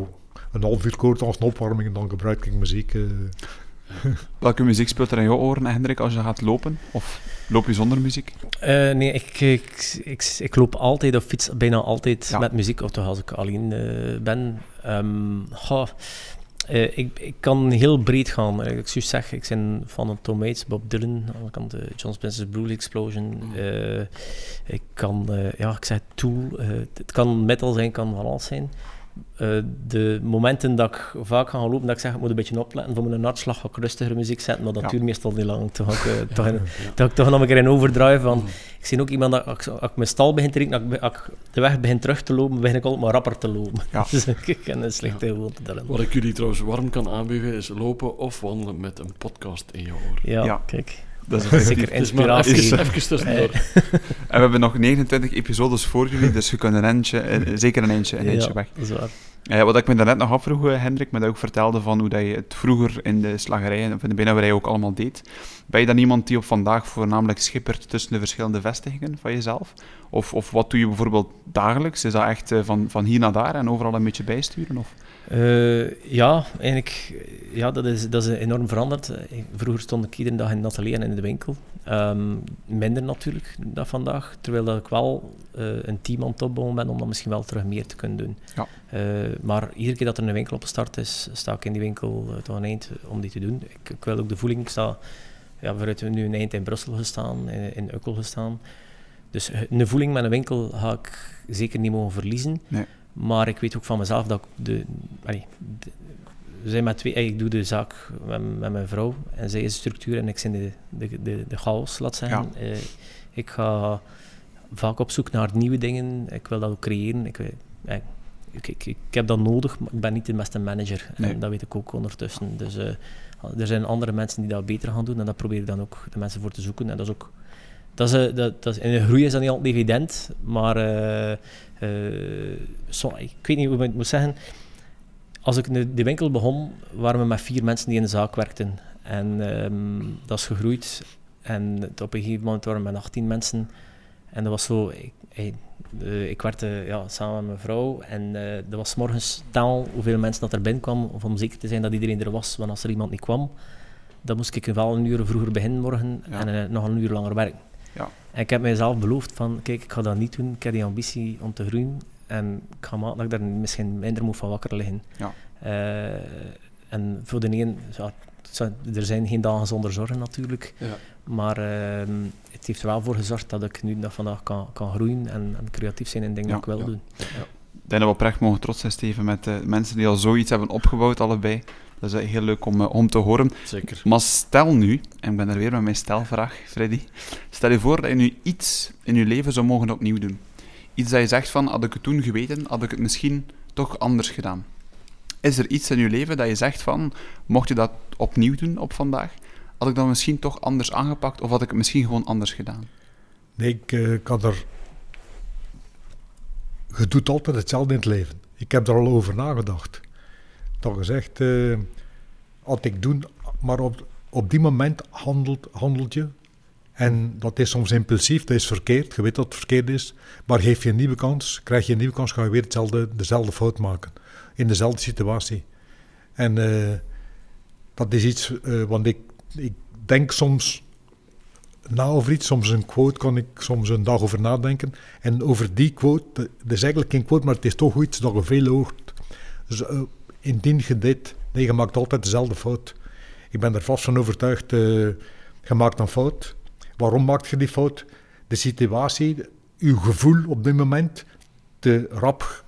een half uur koortans, een opwarming en dan gebruik ik muziek. Uh. Welke muziek speelt er in jouw oren, Hendrik, als je gaat lopen? Of loop je zonder muziek? Uh, nee, ik, ik, ik, ik, loop altijd of fiets bijna altijd met muziek, of toch als ik alleen uh, ben. Um, uh, ik, ik kan heel breed gaan. Uh, ik zou zeggen, ik ben van de Tomates, Bob Dylan, aan de kant de John Spencer's Blue Explosion. Uh, ik kan, ja, ik zeg Tool. het kan metal zijn, kan van alles zijn. Uh, de momenten dat ik vaak ga lopen, dat ik zeg, ik moet een beetje opletten voor mijn hartslag, ga ik rustiger muziek zetten, maar dat ja. duurt meestal niet lang. Toch ik, uh, toch, in, toch, ik toch nog een keer in overdrive van. Mm. Ik zie ook iemand, dat als, ik mijn stal begin te drinken, als ik de weg begin terug te lopen, begin ik altijd maar rapper te lopen. Ja. dus ik ken een slechte ja. gewoonte daarin. Wat ik jullie trouwens warm kan aanbieden, is lopen of wandelen met een podcast in je oor. Ja, ja. kijk. Dat is zeker inspiratie. Even, even tussendoor. en we hebben nog 29 episodes voor jullie, dus we kunnen een eindje, eh, zeker een eindje, een eindje weg. dat is waar. Ja, wat ik me daarnet nog afvroeg, eh, Hendrik, maar dat ook vertelde van hoe dat je het vroeger in de slagerij of in de binnenwerij ook allemaal deed. Ben je dan iemand die op vandaag voornamelijk schippert tussen de verschillende vestigingen van jezelf? Of, of wat doe je bijvoorbeeld dagelijks? Is dat echt eh, van, van hier naar daar en overal een beetje bijsturen? Of? Uh, ja, eigenlijk, ja, dat is, dat is enorm veranderd. Vroeger stond ik iedere dag in het atelier en in de winkel. Um, minder natuurlijk dan vandaag, terwijl dat ik wel uh, een team aan het opbouwen ben om dan misschien wel terug meer te kunnen doen. Ja. Uh, maar iedere keer dat er een winkel op start is, sta ik in die winkel tot een eind om die te doen. Ik, ik wil ook de voeling, ik sta, ja, vooruit nu een eind in Brussel gestaan, in, in Ukkel gestaan. Dus een voeling met een winkel ga ik zeker niet mogen verliezen. Nee. Maar ik weet ook van mezelf dat ik de, allee, we zijn met twee, ik doe de zaak met, met, mijn vrouw en zij is de structuur en ik ben de, de, de, de chaos, laat zeggen. Ja. Uh, ik ga vaak op zoek naar nieuwe dingen, ik wil dat ook creëren. Ik, uh, ik, ik, ik, heb dat nodig, maar ik ben niet de beste manager. Nee. En dat weet ik ook ondertussen. Dus uh, er zijn andere mensen die dat beter gaan doen en daar probeer ik dan ook de mensen voor te zoeken. En dat is ook dat is, dat, dat is, in de groei is dat niet altijd evident, maar so, ik weet niet hoe ik het moet zeggen. Als ik de, winkel begon, waren we met vier mensen die in de zaak werkten. En um, dat is gegroeid. En op een gegeven moment waren we met 18 mensen. En dat was zo... Ik, uh, ik werkte ja, samen met mijn vrouw. En uh, dat was morgens taal hoeveel mensen dat er binnenkwamen. Of om zeker te zijn dat iedereen er was. Want als er iemand niet kwam, dan moest ik wel een uur vroeger beginnen morgen. Ja. En nog een uur langer werken. Ja. En ik heb mijzelf beloofd van, kijk, ik ga dat niet doen. Ik heb die ambitie om te groeien. En ik ga maken dat ik daar misschien minder moet van wakker liggen. Ja. Uh, en voor de een, ja, er zijn geen dagen zonder zorgen natuurlijk. Ja. Maar uh, het heeft er wel voor gezorgd dat ik nu dat vandaag kan, kan groeien en, en creatief zijn in dingen ja, die ik wil doen. Ik denk dat we oprecht mogen trots zijn, Steven, met de mensen die al zoiets hebben opgebouwd, allebei. Dat is heel leuk om, eh, om te horen. Zeker. Maar stel nu, en ik ben er weer met mijn stelvraag, Freddy. Stel je voor dat je nu iets in je leven zou mogen opnieuw doen. Iets dat je zegt van, had ik het toen geweten, had ik het misschien toch anders gedaan. Is er iets in je leven dat je zegt van, mocht je dat opnieuw doen op vandaag, had ik dat misschien toch anders aangepakt of had ik het misschien gewoon anders gedaan? Nee, ik, uh, ik had er... Je doet altijd hetzelfde in het leven. Ik heb er al over nagedacht. Dat gezegd, uh, wat ik doen, maar op, op die moment handelt, handelt je. En dat is soms impulsief, dat is verkeerd. Je weet dat het verkeerd is. Maar geef je een nieuwe kans, krijg je een nieuwe kans, ga je weer hetzelfde, dezelfde fout maken. In dezelfde situatie. En uh, dat is iets, uh, want ik, ik denk soms na over iets. Soms een quote kan ik soms een dag over nadenken. En over die quote, dat is eigenlijk geen quote, maar het is toch iets dat je veel hoort. Dus indien je dit, nee, je maakt altijd dezelfde fout. Ik ben er vast van overtuigd, uh, je maakt een fout. Waarom maak je die fout? De situatie, uw gevoel op dit moment, te rap,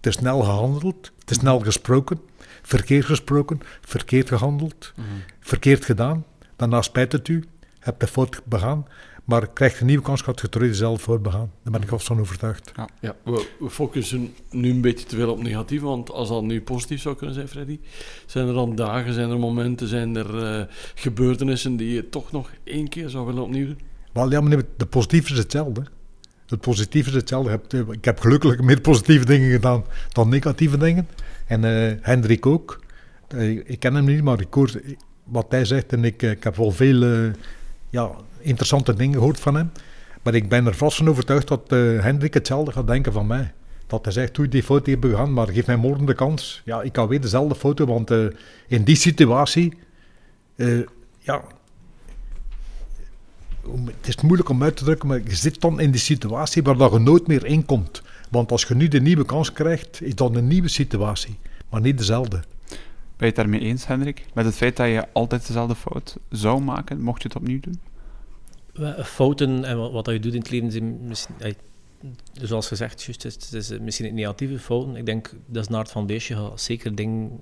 te snel gehandeld, te snel gesproken, verkeerd gesproken, verkeerd gehandeld, mm -hmm. verkeerd gedaan. Daarna spijt het u, hebt de fout begaan, maar krijgt een nieuwe kans, gaat je terug dezelfde fout begaan. Daar ben ik vast van overtuigd. Ja, ja we, we, focussen nu een beetje te veel op negatief, want als dat nu positief zou kunnen zijn, Freddy, zijn er dan dagen, zijn er momenten, zijn er uh, gebeurtenissen die je toch nog één keer zou willen opnieuw doen? Wel, ja, maar de positief is hetzelfde. Het positieve is hetzelfde. Ik heb gelukkig meer positieve dingen gedaan dan negatieve dingen. En uh, Hendrik ook. Uh, ik ken hem niet, maar ik hoor wat hij zegt en ik, ik heb wel veel uh, ja, interessante dingen gehoord van hem. Maar ik ben er vast van overtuigd dat uh, Hendrik hetzelfde gaat denken van mij. Dat hij zegt, doe die foto hier begaan, maar geef mij morgen de kans. Ja, ik kan weer dezelfde foto, want uh, in die situatie, ja, het is moeilijk om uit te drukken, maar je zit dan in die situatie waar je nooit meer in komt. Want als je nu de nieuwe kans krijgt, is dat een nieuwe situatie, maar niet dezelfde. Ben je het daarmee eens, Hendrik? Met het feit dat je altijd dezelfde fout zou maken, mocht je het opnieuw doen? Fouten en wat, je doet in het leven zijn misschien, zoals gezegd, het is misschien het negatieve fouten. Ik denk dat is naar het van beestje zeker dingen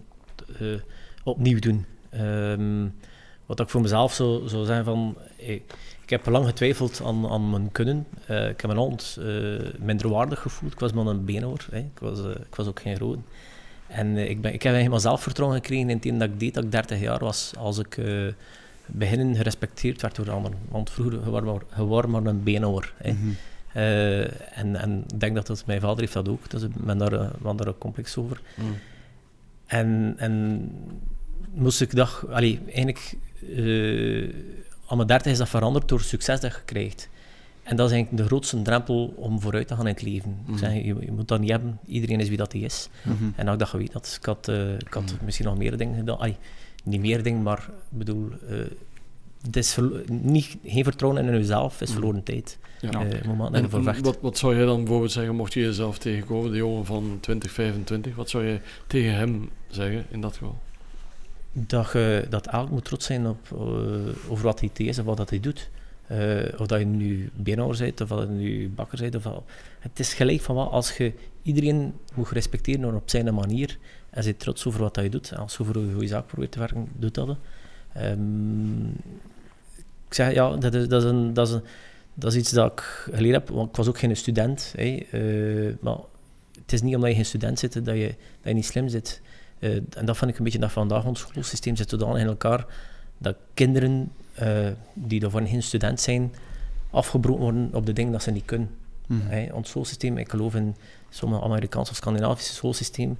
uh, opnieuw doen. Um, wat ik voor mezelf zou, zou zeggen van, ik, heb lang getwijfeld aan, aan mijn kunnen. Uh, ik heb me altijd uh, minder waardig gevoeld. Ik was maar een beenhoor. Hè. Ik, was, ik was ook geen rood. En uh, ik, ben, ik heb helemaal zelfvertrouwen gekregen in het dat ik deed dat ik 30 jaar was. Als ik uh, beginnen gerespecteerd werd door anderen. Want vroeger, was maar, maar een beenhouwer. Mm -hmm. uh, en, en ik denk dat dat, mijn vader heeft dat ook. Dus ik ben daar, ben daar een complex over. Mm. En, en moest ik dag, allee, eigenlijk, aan mijn 30 is dat veranderd door succes dat je krijgt. En dat is eigenlijk de grootste drempel om vooruit te gaan in het leven. Mm -hmm. zeg, je, je, moet dat niet hebben. Iedereen is wie dat hij is. Mm -hmm. En ook dat je weet dat. Ik had, uh, ik had mm -hmm. misschien nog meer dingen gedaan. Ay, niet meer dingen, maar ik bedoel... Uh, het is niet, geen vertrouwen in jezelf is verloren tijd. Ja. Uh, moment en, en wat, wat zou jij dan bijvoorbeeld zeggen, mocht je jezelf tegenkomen, de jongen van 2025, wat zou je tegen hem zeggen in dat geval? Dat, je, dat elk moet trots zijn op, over wat hij is en wat dat hij doet. Uh, of dat je nu beenhouwer bent, of dat je nu bakker bent. Of. Het is gelijk van wat, als je iedereen moet respecteren op zijn manier, en zit trots over wat je doet, als je voor een goede zaak probeert te werken, doet dat. Um, ik zeg, ja, dat is, dat, is een, dat, is een, dat is iets dat ik geleerd heb, want ik was ook geen student. Uh, maar het is niet omdat je geen student zit dat je, dat je niet slim zit. Uh, en dat vind ik een beetje dat vandaag ons schoolsysteem zit dan in elkaar dat kinderen uh, die daarvoor geen student zijn, afgebroken worden op de dingen dat ze niet kunnen. Mm. Hey, ons schoolsysteem, ik geloof in sommige Amerikaanse of Scandinavische schoolsysteem,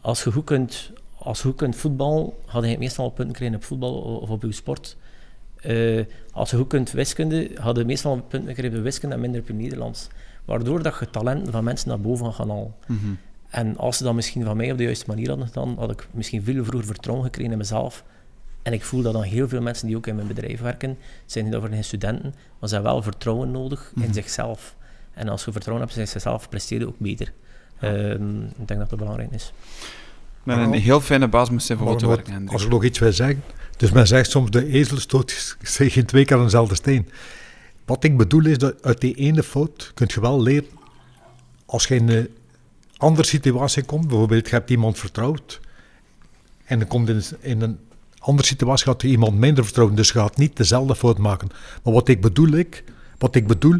als je goed kunt, als je goed kunt voetbal, had je meestal punten krijgen op voetbal of op je sport. Uh, als je goed kunt wiskunde, hadden je meestal punten gekregen op wiskunde en minder op je Nederlands. Waardoor dat je talenten van mensen naar boven gaan halen. Mm -hmm. En als ze dat misschien van mij op de juiste manier hadden gedaan, had ik misschien veel vroeger vertrouwen gekregen in mezelf en ik voel dat dan heel veel mensen die ook in mijn bedrijf werken, zijn niet over geen studenten, maar ze hebben wel vertrouwen nodig in mm -hmm. zichzelf. En als je vertrouwen hebt in zichzelf, presteer je ook beter. Ja. Um, ik denk dat dat belangrijk is. Maar een heel fijne baas moet zijn voor wat te werken. Als ik nog iets wil zeggen. Dus men zegt soms de ezel stoot zich in twee keer aan dezelfde steen. Wat ik bedoel is dat uit die ene fout kun je wel leren. Als je in een andere situatie komt, bijvoorbeeld je hebt iemand vertrouwd. En dan komt in, in een andere situatie gaat iemand minder vertrouwen, dus je gaat niet dezelfde fout maken. Maar wat ik bedoel, ik, wat ik bedoel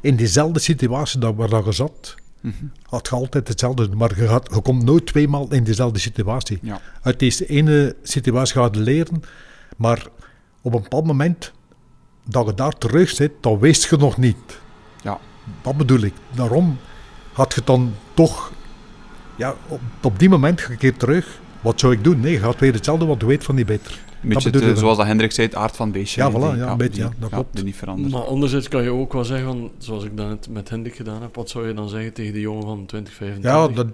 in diezelfde situatie dat, waar je zat, Mhm. Had je altijd hetzelfde. Maar je, gaat, je komt nooit tweemaal in dezelfde situatie. Ja. Uit deze ene situatie gaat je leren, maar op een bepaald moment dat je daar terug zit, dan wist je nog niet. Ja. Dat bedoel ik. Daarom had je dan toch, ja, op, op die moment ga keer terug. Wat zou ik doen? Nee, je gaat weer hetzelfde, want je weet van niet beter. Een beetje het, eh, zoals dat Hendrik zei, het aard van het beestje. Ja, voilà, ja, een beetje, ja, dat klopt. Die niet verandert. Maar anderzijds kan je ook wel zeggen, van, zoals ik net met Hendrik gedaan heb, wat zou je dan zeggen tegen die jongen van 20, 25? Ja, dat,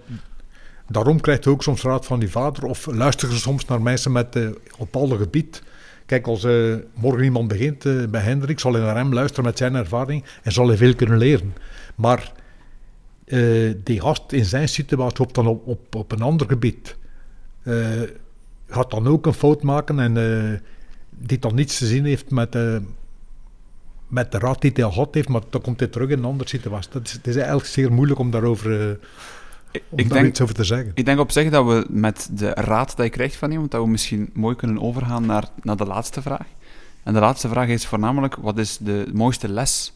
daarom krijgt je ook soms raad van die vader. Of luister je soms naar mensen met eh, op alle gebied. Kijk, als eh, morgen iemand begint bij Hendrik, zal hij naar hem luisteren met zijn ervaring en zal hij veel kunnen leren. Maar eh, die gast in zijn situatie op, dan op, op, op een ander gebied gaat dan ook een fout maken en eh, die dan niets te zien heeft met, eh, met de raad die hij al gehad heeft, maar dan komt hij terug in een andere situatie. Dat is, het is eigenlijk zeer moeilijk om daarover eh, ik, om ik daar denk, iets over te zeggen. ik denk op zich dat we met de raad die je krijgt van iemand, dat we misschien mooi kunnen overgaan naar, naar de laatste vraag. En de laatste vraag is voornamelijk, wat is de mooiste les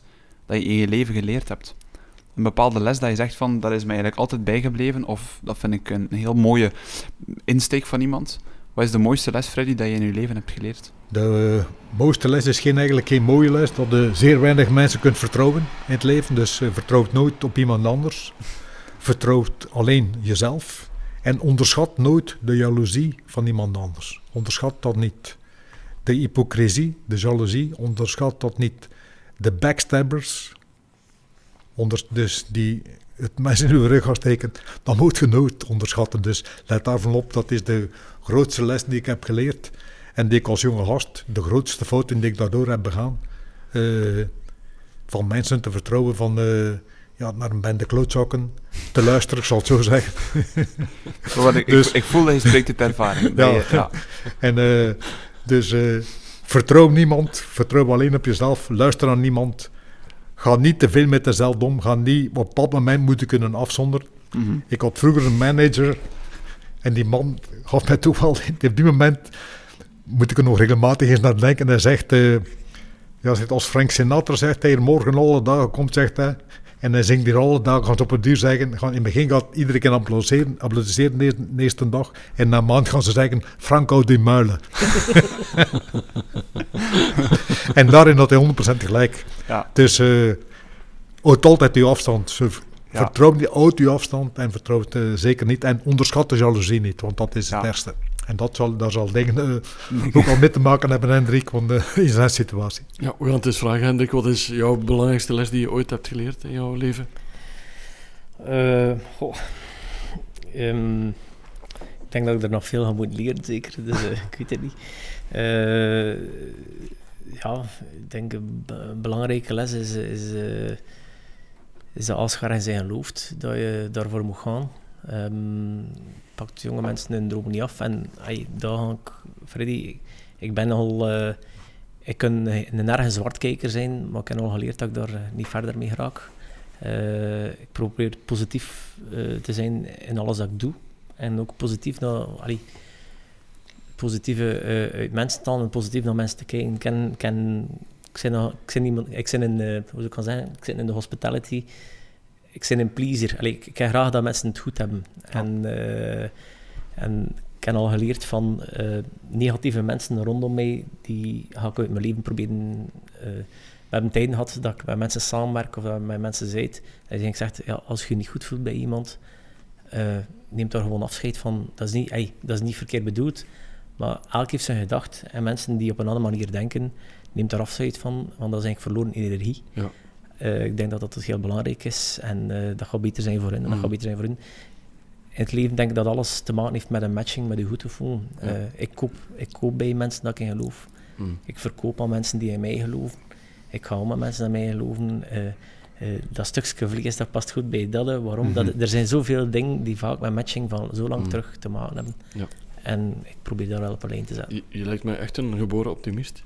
dat je in je leven geleerd hebt? Een bepaalde les dat je zegt van, dat is mij eigenlijk altijd bijgebleven, of dat vind ik een heel mooie insteek van iemand. Wat is de mooiste les, Freddy, dat je in je leven hebt geleerd? De eh, mooiste les is geen, eigenlijk geen mooie les, dat je zeer weinig mensen kunt vertrouwen in het leven. Dus eh, vertrouw nooit op iemand anders. Vertrouw alleen jezelf. En onderschat nooit de jaloezie van iemand anders. Onderschat dat niet. De hypocrisie, de jaloezie, onderschat dat niet. De backstabbers, onder, dus die het mensen in uw rug gaan steken, dat moet je nooit onderschatten. Dus let daarvan op, dat is de grootste les die ik heb geleerd. En die ik als jonge gast, de grootste fouten die ik daardoor heb begaan. eh, van mensen te vertrouwen, van eh, ja, naar een bende klootzakken te luisteren, ik zal het zo zeggen. Wat ik, Dus- ik, ik voel dat je spreekt uit ervaring. Ja. En eh, dus vertrouw niemand, vertrouw alleen op jezelf, luister aan niemand. Ga niet te veel met jezelf om, ga niet op een bepaald moment moeten kunnen afzonderen. Mhm. Ik had vroeger een manager en die man gaf mij wel, op die moment moet ik er nog regelmatig eens naar denken. Hij zegt, eh, ja, als Frank Sinatra zegt, hij morgen alle dagen komt, zegt hij, en hij zingt hier alle dagen, gaat op een duur zeggen, gaan, in het begin gaat iedereen keer applaudisseren, applaudisseren de, eerste- de eerste dag, en na een maand gaan ze zeggen, Frank houdt die muilen. en daarin had hij 100% gelijk. Ja. Dus eh houd altijd uw afstand. Ja. Vertrouw niet, houd uw afstand en vertrouw het eh, zeker niet. En onderschat de jaloezie niet, want dat is het Ja. ergste. En dat zal, daar zal dingen eh, ook al mee te maken hebben, Hendrik, want, eh, in zijn situatie. Ja, we gaan het eens vragen, Hendrik. Wat is jouw belangrijkste les die je ooit hebt geleerd in jouw leven? Eh, goh. Ehm, ik denk dat ik er nog veel van moet leren, zeker. Dus, ik weet het niet. Eh, ja, ik denk een be- een belangrijke les is, is, eh, is dat als je ergens in gelooft, dat je daarvoor moet gaan. Ehm pakt jonge mensen hun droom niet af. En ay, daar Freddy, ik, ben al... eh, ik kan een erge zwartkijker zijn, maar ik heb al geleerd dat ik daar eh, niet verder mee raak. Eh, ik probeer positief eh, te zijn in alles dat ik doe. En ook positief naar, allee, positieve uit mensen en positief naar mensen te kijken. Ik, ken, ken, ik, zit, ik, ik zit in, hoe ik kan zeggen, ik zit in de hospitality. Ik zit een pleaser. Allee, ik, ik heb graag dat mensen het goed hebben. En, eh, en ik heb al geleerd van eh, negatieve mensen rondom mij, die ga ik uit mijn leven proberen... eh, we hebben tijden gehad dat ik met mensen samenwerk of dat ik met mensen zei. En die zegt, ja, als je je niet goed voelt bij iemand, neem daar gewoon afscheid van. Dat is niet, ey, dat is niet verkeerd bedoeld, maar elk heeft zijn gedacht. En mensen die op een andere manier denken, neem daar afscheid van, want dat is eigenlijk verloren energie. Ja. Eh, ik denk dat dat heel belangrijk is en eh, dat gaat beter zijn voor hen en dat Mm. gaat beter zijn voor hun. In het leven denk ik dat alles te maken heeft met een matching, met je goed te voelen. Ja. Eh, ik, koop, ik koop bij mensen dat ik in geloof. Mm. Ik verkoop aan mensen die in mij geloven. Ik ga om met mensen die in mij geloven. Dat stukje vlees dat past goed bij dat. Waarom? dat, er zijn zoveel dingen die vaak met matching van zo lang Mhm. terug te maken hebben. Ja. En ik probeer daar wel op een lijn te zetten. Je, je lijkt mij echt een geboren optimist.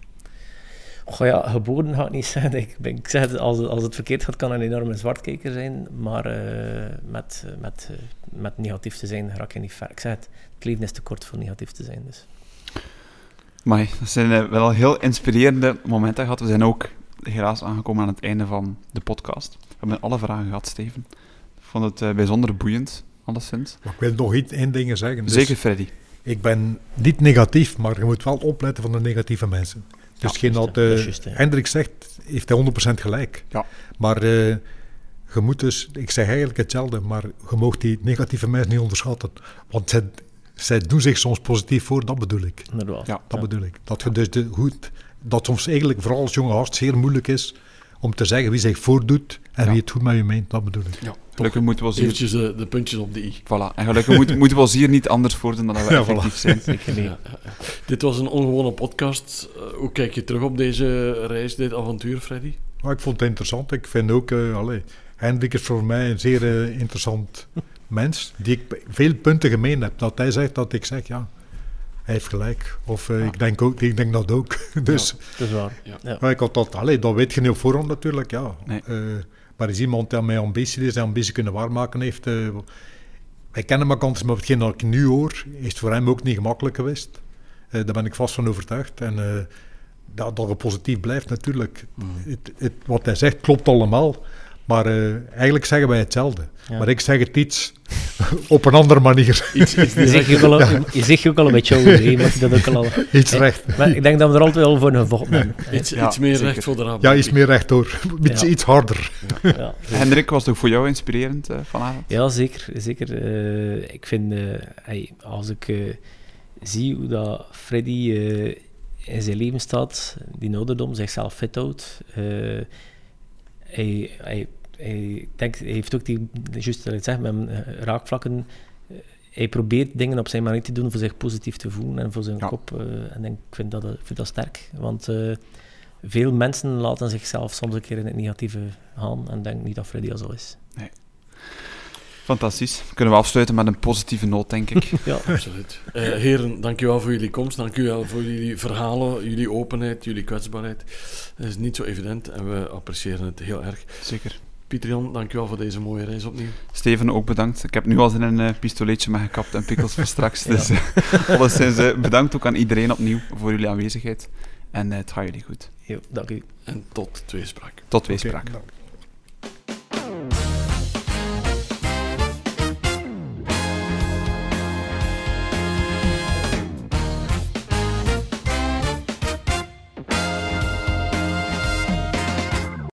Goh ja, geboren ga ik niet zeggen. Ik, ben, ik zeg het, als, als het verkeerd gaat, kan een enorme zwartkijker zijn. Maar eh, met, met, eh, met negatief te zijn, raak je niet ver. Ik zeg het, het leven is te kort voor negatief te zijn. Dus. Maar dat zijn eh, wel heel inspirerende momenten gehad. We zijn ook helaas aangekomen aan het einde van de podcast. We hebben alle vragen gehad, Steven. vond het eh, bijzonder boeiend, alleszins. Maar ik wil nog iets- één ding zeggen. Dus Zeker, Freddy. Ik ben niet negatief, maar je moet wel opletten van de negatieve mensen. Dus hetgeen juist, dat eh. Hendrik zegt, heeft hij 100% gelijk. Ja. Maar eh, je moet dus, ik zeg eigenlijk hetzelfde, maar je mag die negatieve mensen niet onderschatten. Want zij, zij doen zich soms positief voor, dat bedoel ik. Inderdaad. Ja, Dat bedoel ik. Dat je dus de, goed, dat soms eigenlijk vooral als jonge gast zeer moeilijk is om te zeggen wie zich voordoet en Ja. wie het goed met je meent, dat bedoel ik. Ja, Gelukkig moeten we ons hier... eventjes de, de puntjes op de i. Voilà. En gelukkig moet- moeten we ons hier niet anders voordoen dan dat we Ja, effectief zijn. Zeker niet. Ja, ja, ja. Dit was een ongewone podcast. Eh, hoe kijk je terug op deze reis, dit avontuur, Freddy? Maar ik vond het interessant. Ik vind ook, eh allee, Hendrik is voor mij een zeer eh, interessant mens, die ik veel punten gemeen heb. Dat hij zegt dat ik zeg, ja, hij heeft gelijk. Of Ja. ik, denk ook, ik denk dat ook. dus Dat is waar. Ja. Ja. maar ik had dat, allee, dat weet je niet op voorhand natuurlijk, ja. Nee. Eh, maar is iemand die met ambitie is, die ambitie kunnen waarmaken heeft. eh, wij kennen elkaar, maar hetgeen dat ik nu hoor, is het voor hem ook niet gemakkelijk geweest. Eh, daar ben ik vast van overtuigd. En eh, dat, dat het positief blijft natuurlijk. Mm. Het, het, wat hij zegt klopt allemaal. Maar eh, eigenlijk zeggen wij hetzelfde. Ja. Maar ik zeg het iets op een andere manier. Iets, iets Je zegt je ook al, je zegt je ook al een beetje over, hè, maar dat ook al. iets recht. Maar ik denk dat we er altijd wel voor een hebben. iets, Ja, iets meer zeker. recht voor de raad. Ja, iets meer rechtdoor. Iets, Ja. iets harder. Ja. Hendrik, was het ook voor jou inspirerend eh, vanavond? Ja, zeker. zeker. Eh, ik vind, eh, hey, als ik eh, zie hoe dat Freddy eh, in zijn leven staat, die ouderdom zichzelf fit houdt, eh, hij, hij, hij, denkt, hij heeft ook die, juist wat ik zeg, met eh, raakvlakken, eh, hij probeert dingen op zijn manier te doen voor zich positief te voelen en voor zijn Ja. kop. eh, en ik vind dat, ik vind dat sterk, want eh, veel mensen laten zichzelf soms een keer in het negatieve gaan en denk niet dat Freddy dat zo is. Fantastisch. Kunnen we afsluiten met een positieve noot, denk ik. Ja. Absoluut. Eh, heren, dankjewel voor jullie komst. Dankjewel voor jullie verhalen, jullie openheid, jullie kwetsbaarheid. Het is niet zo evident en we appreciëren het heel erg. Zeker. Pieter Jan, dankjewel voor deze mooie reis opnieuw. Steven, ook bedankt. Ik heb nu al zin in een eh, pistoleetje met gekapt en pikkels voor straks. Dus eh, alleszins eh, bedankt ook aan iedereen opnieuw voor jullie aanwezigheid. En het gaat jullie goed. Jo, dank u. En tot tweespraak. Tot Oké, weespraak. dank.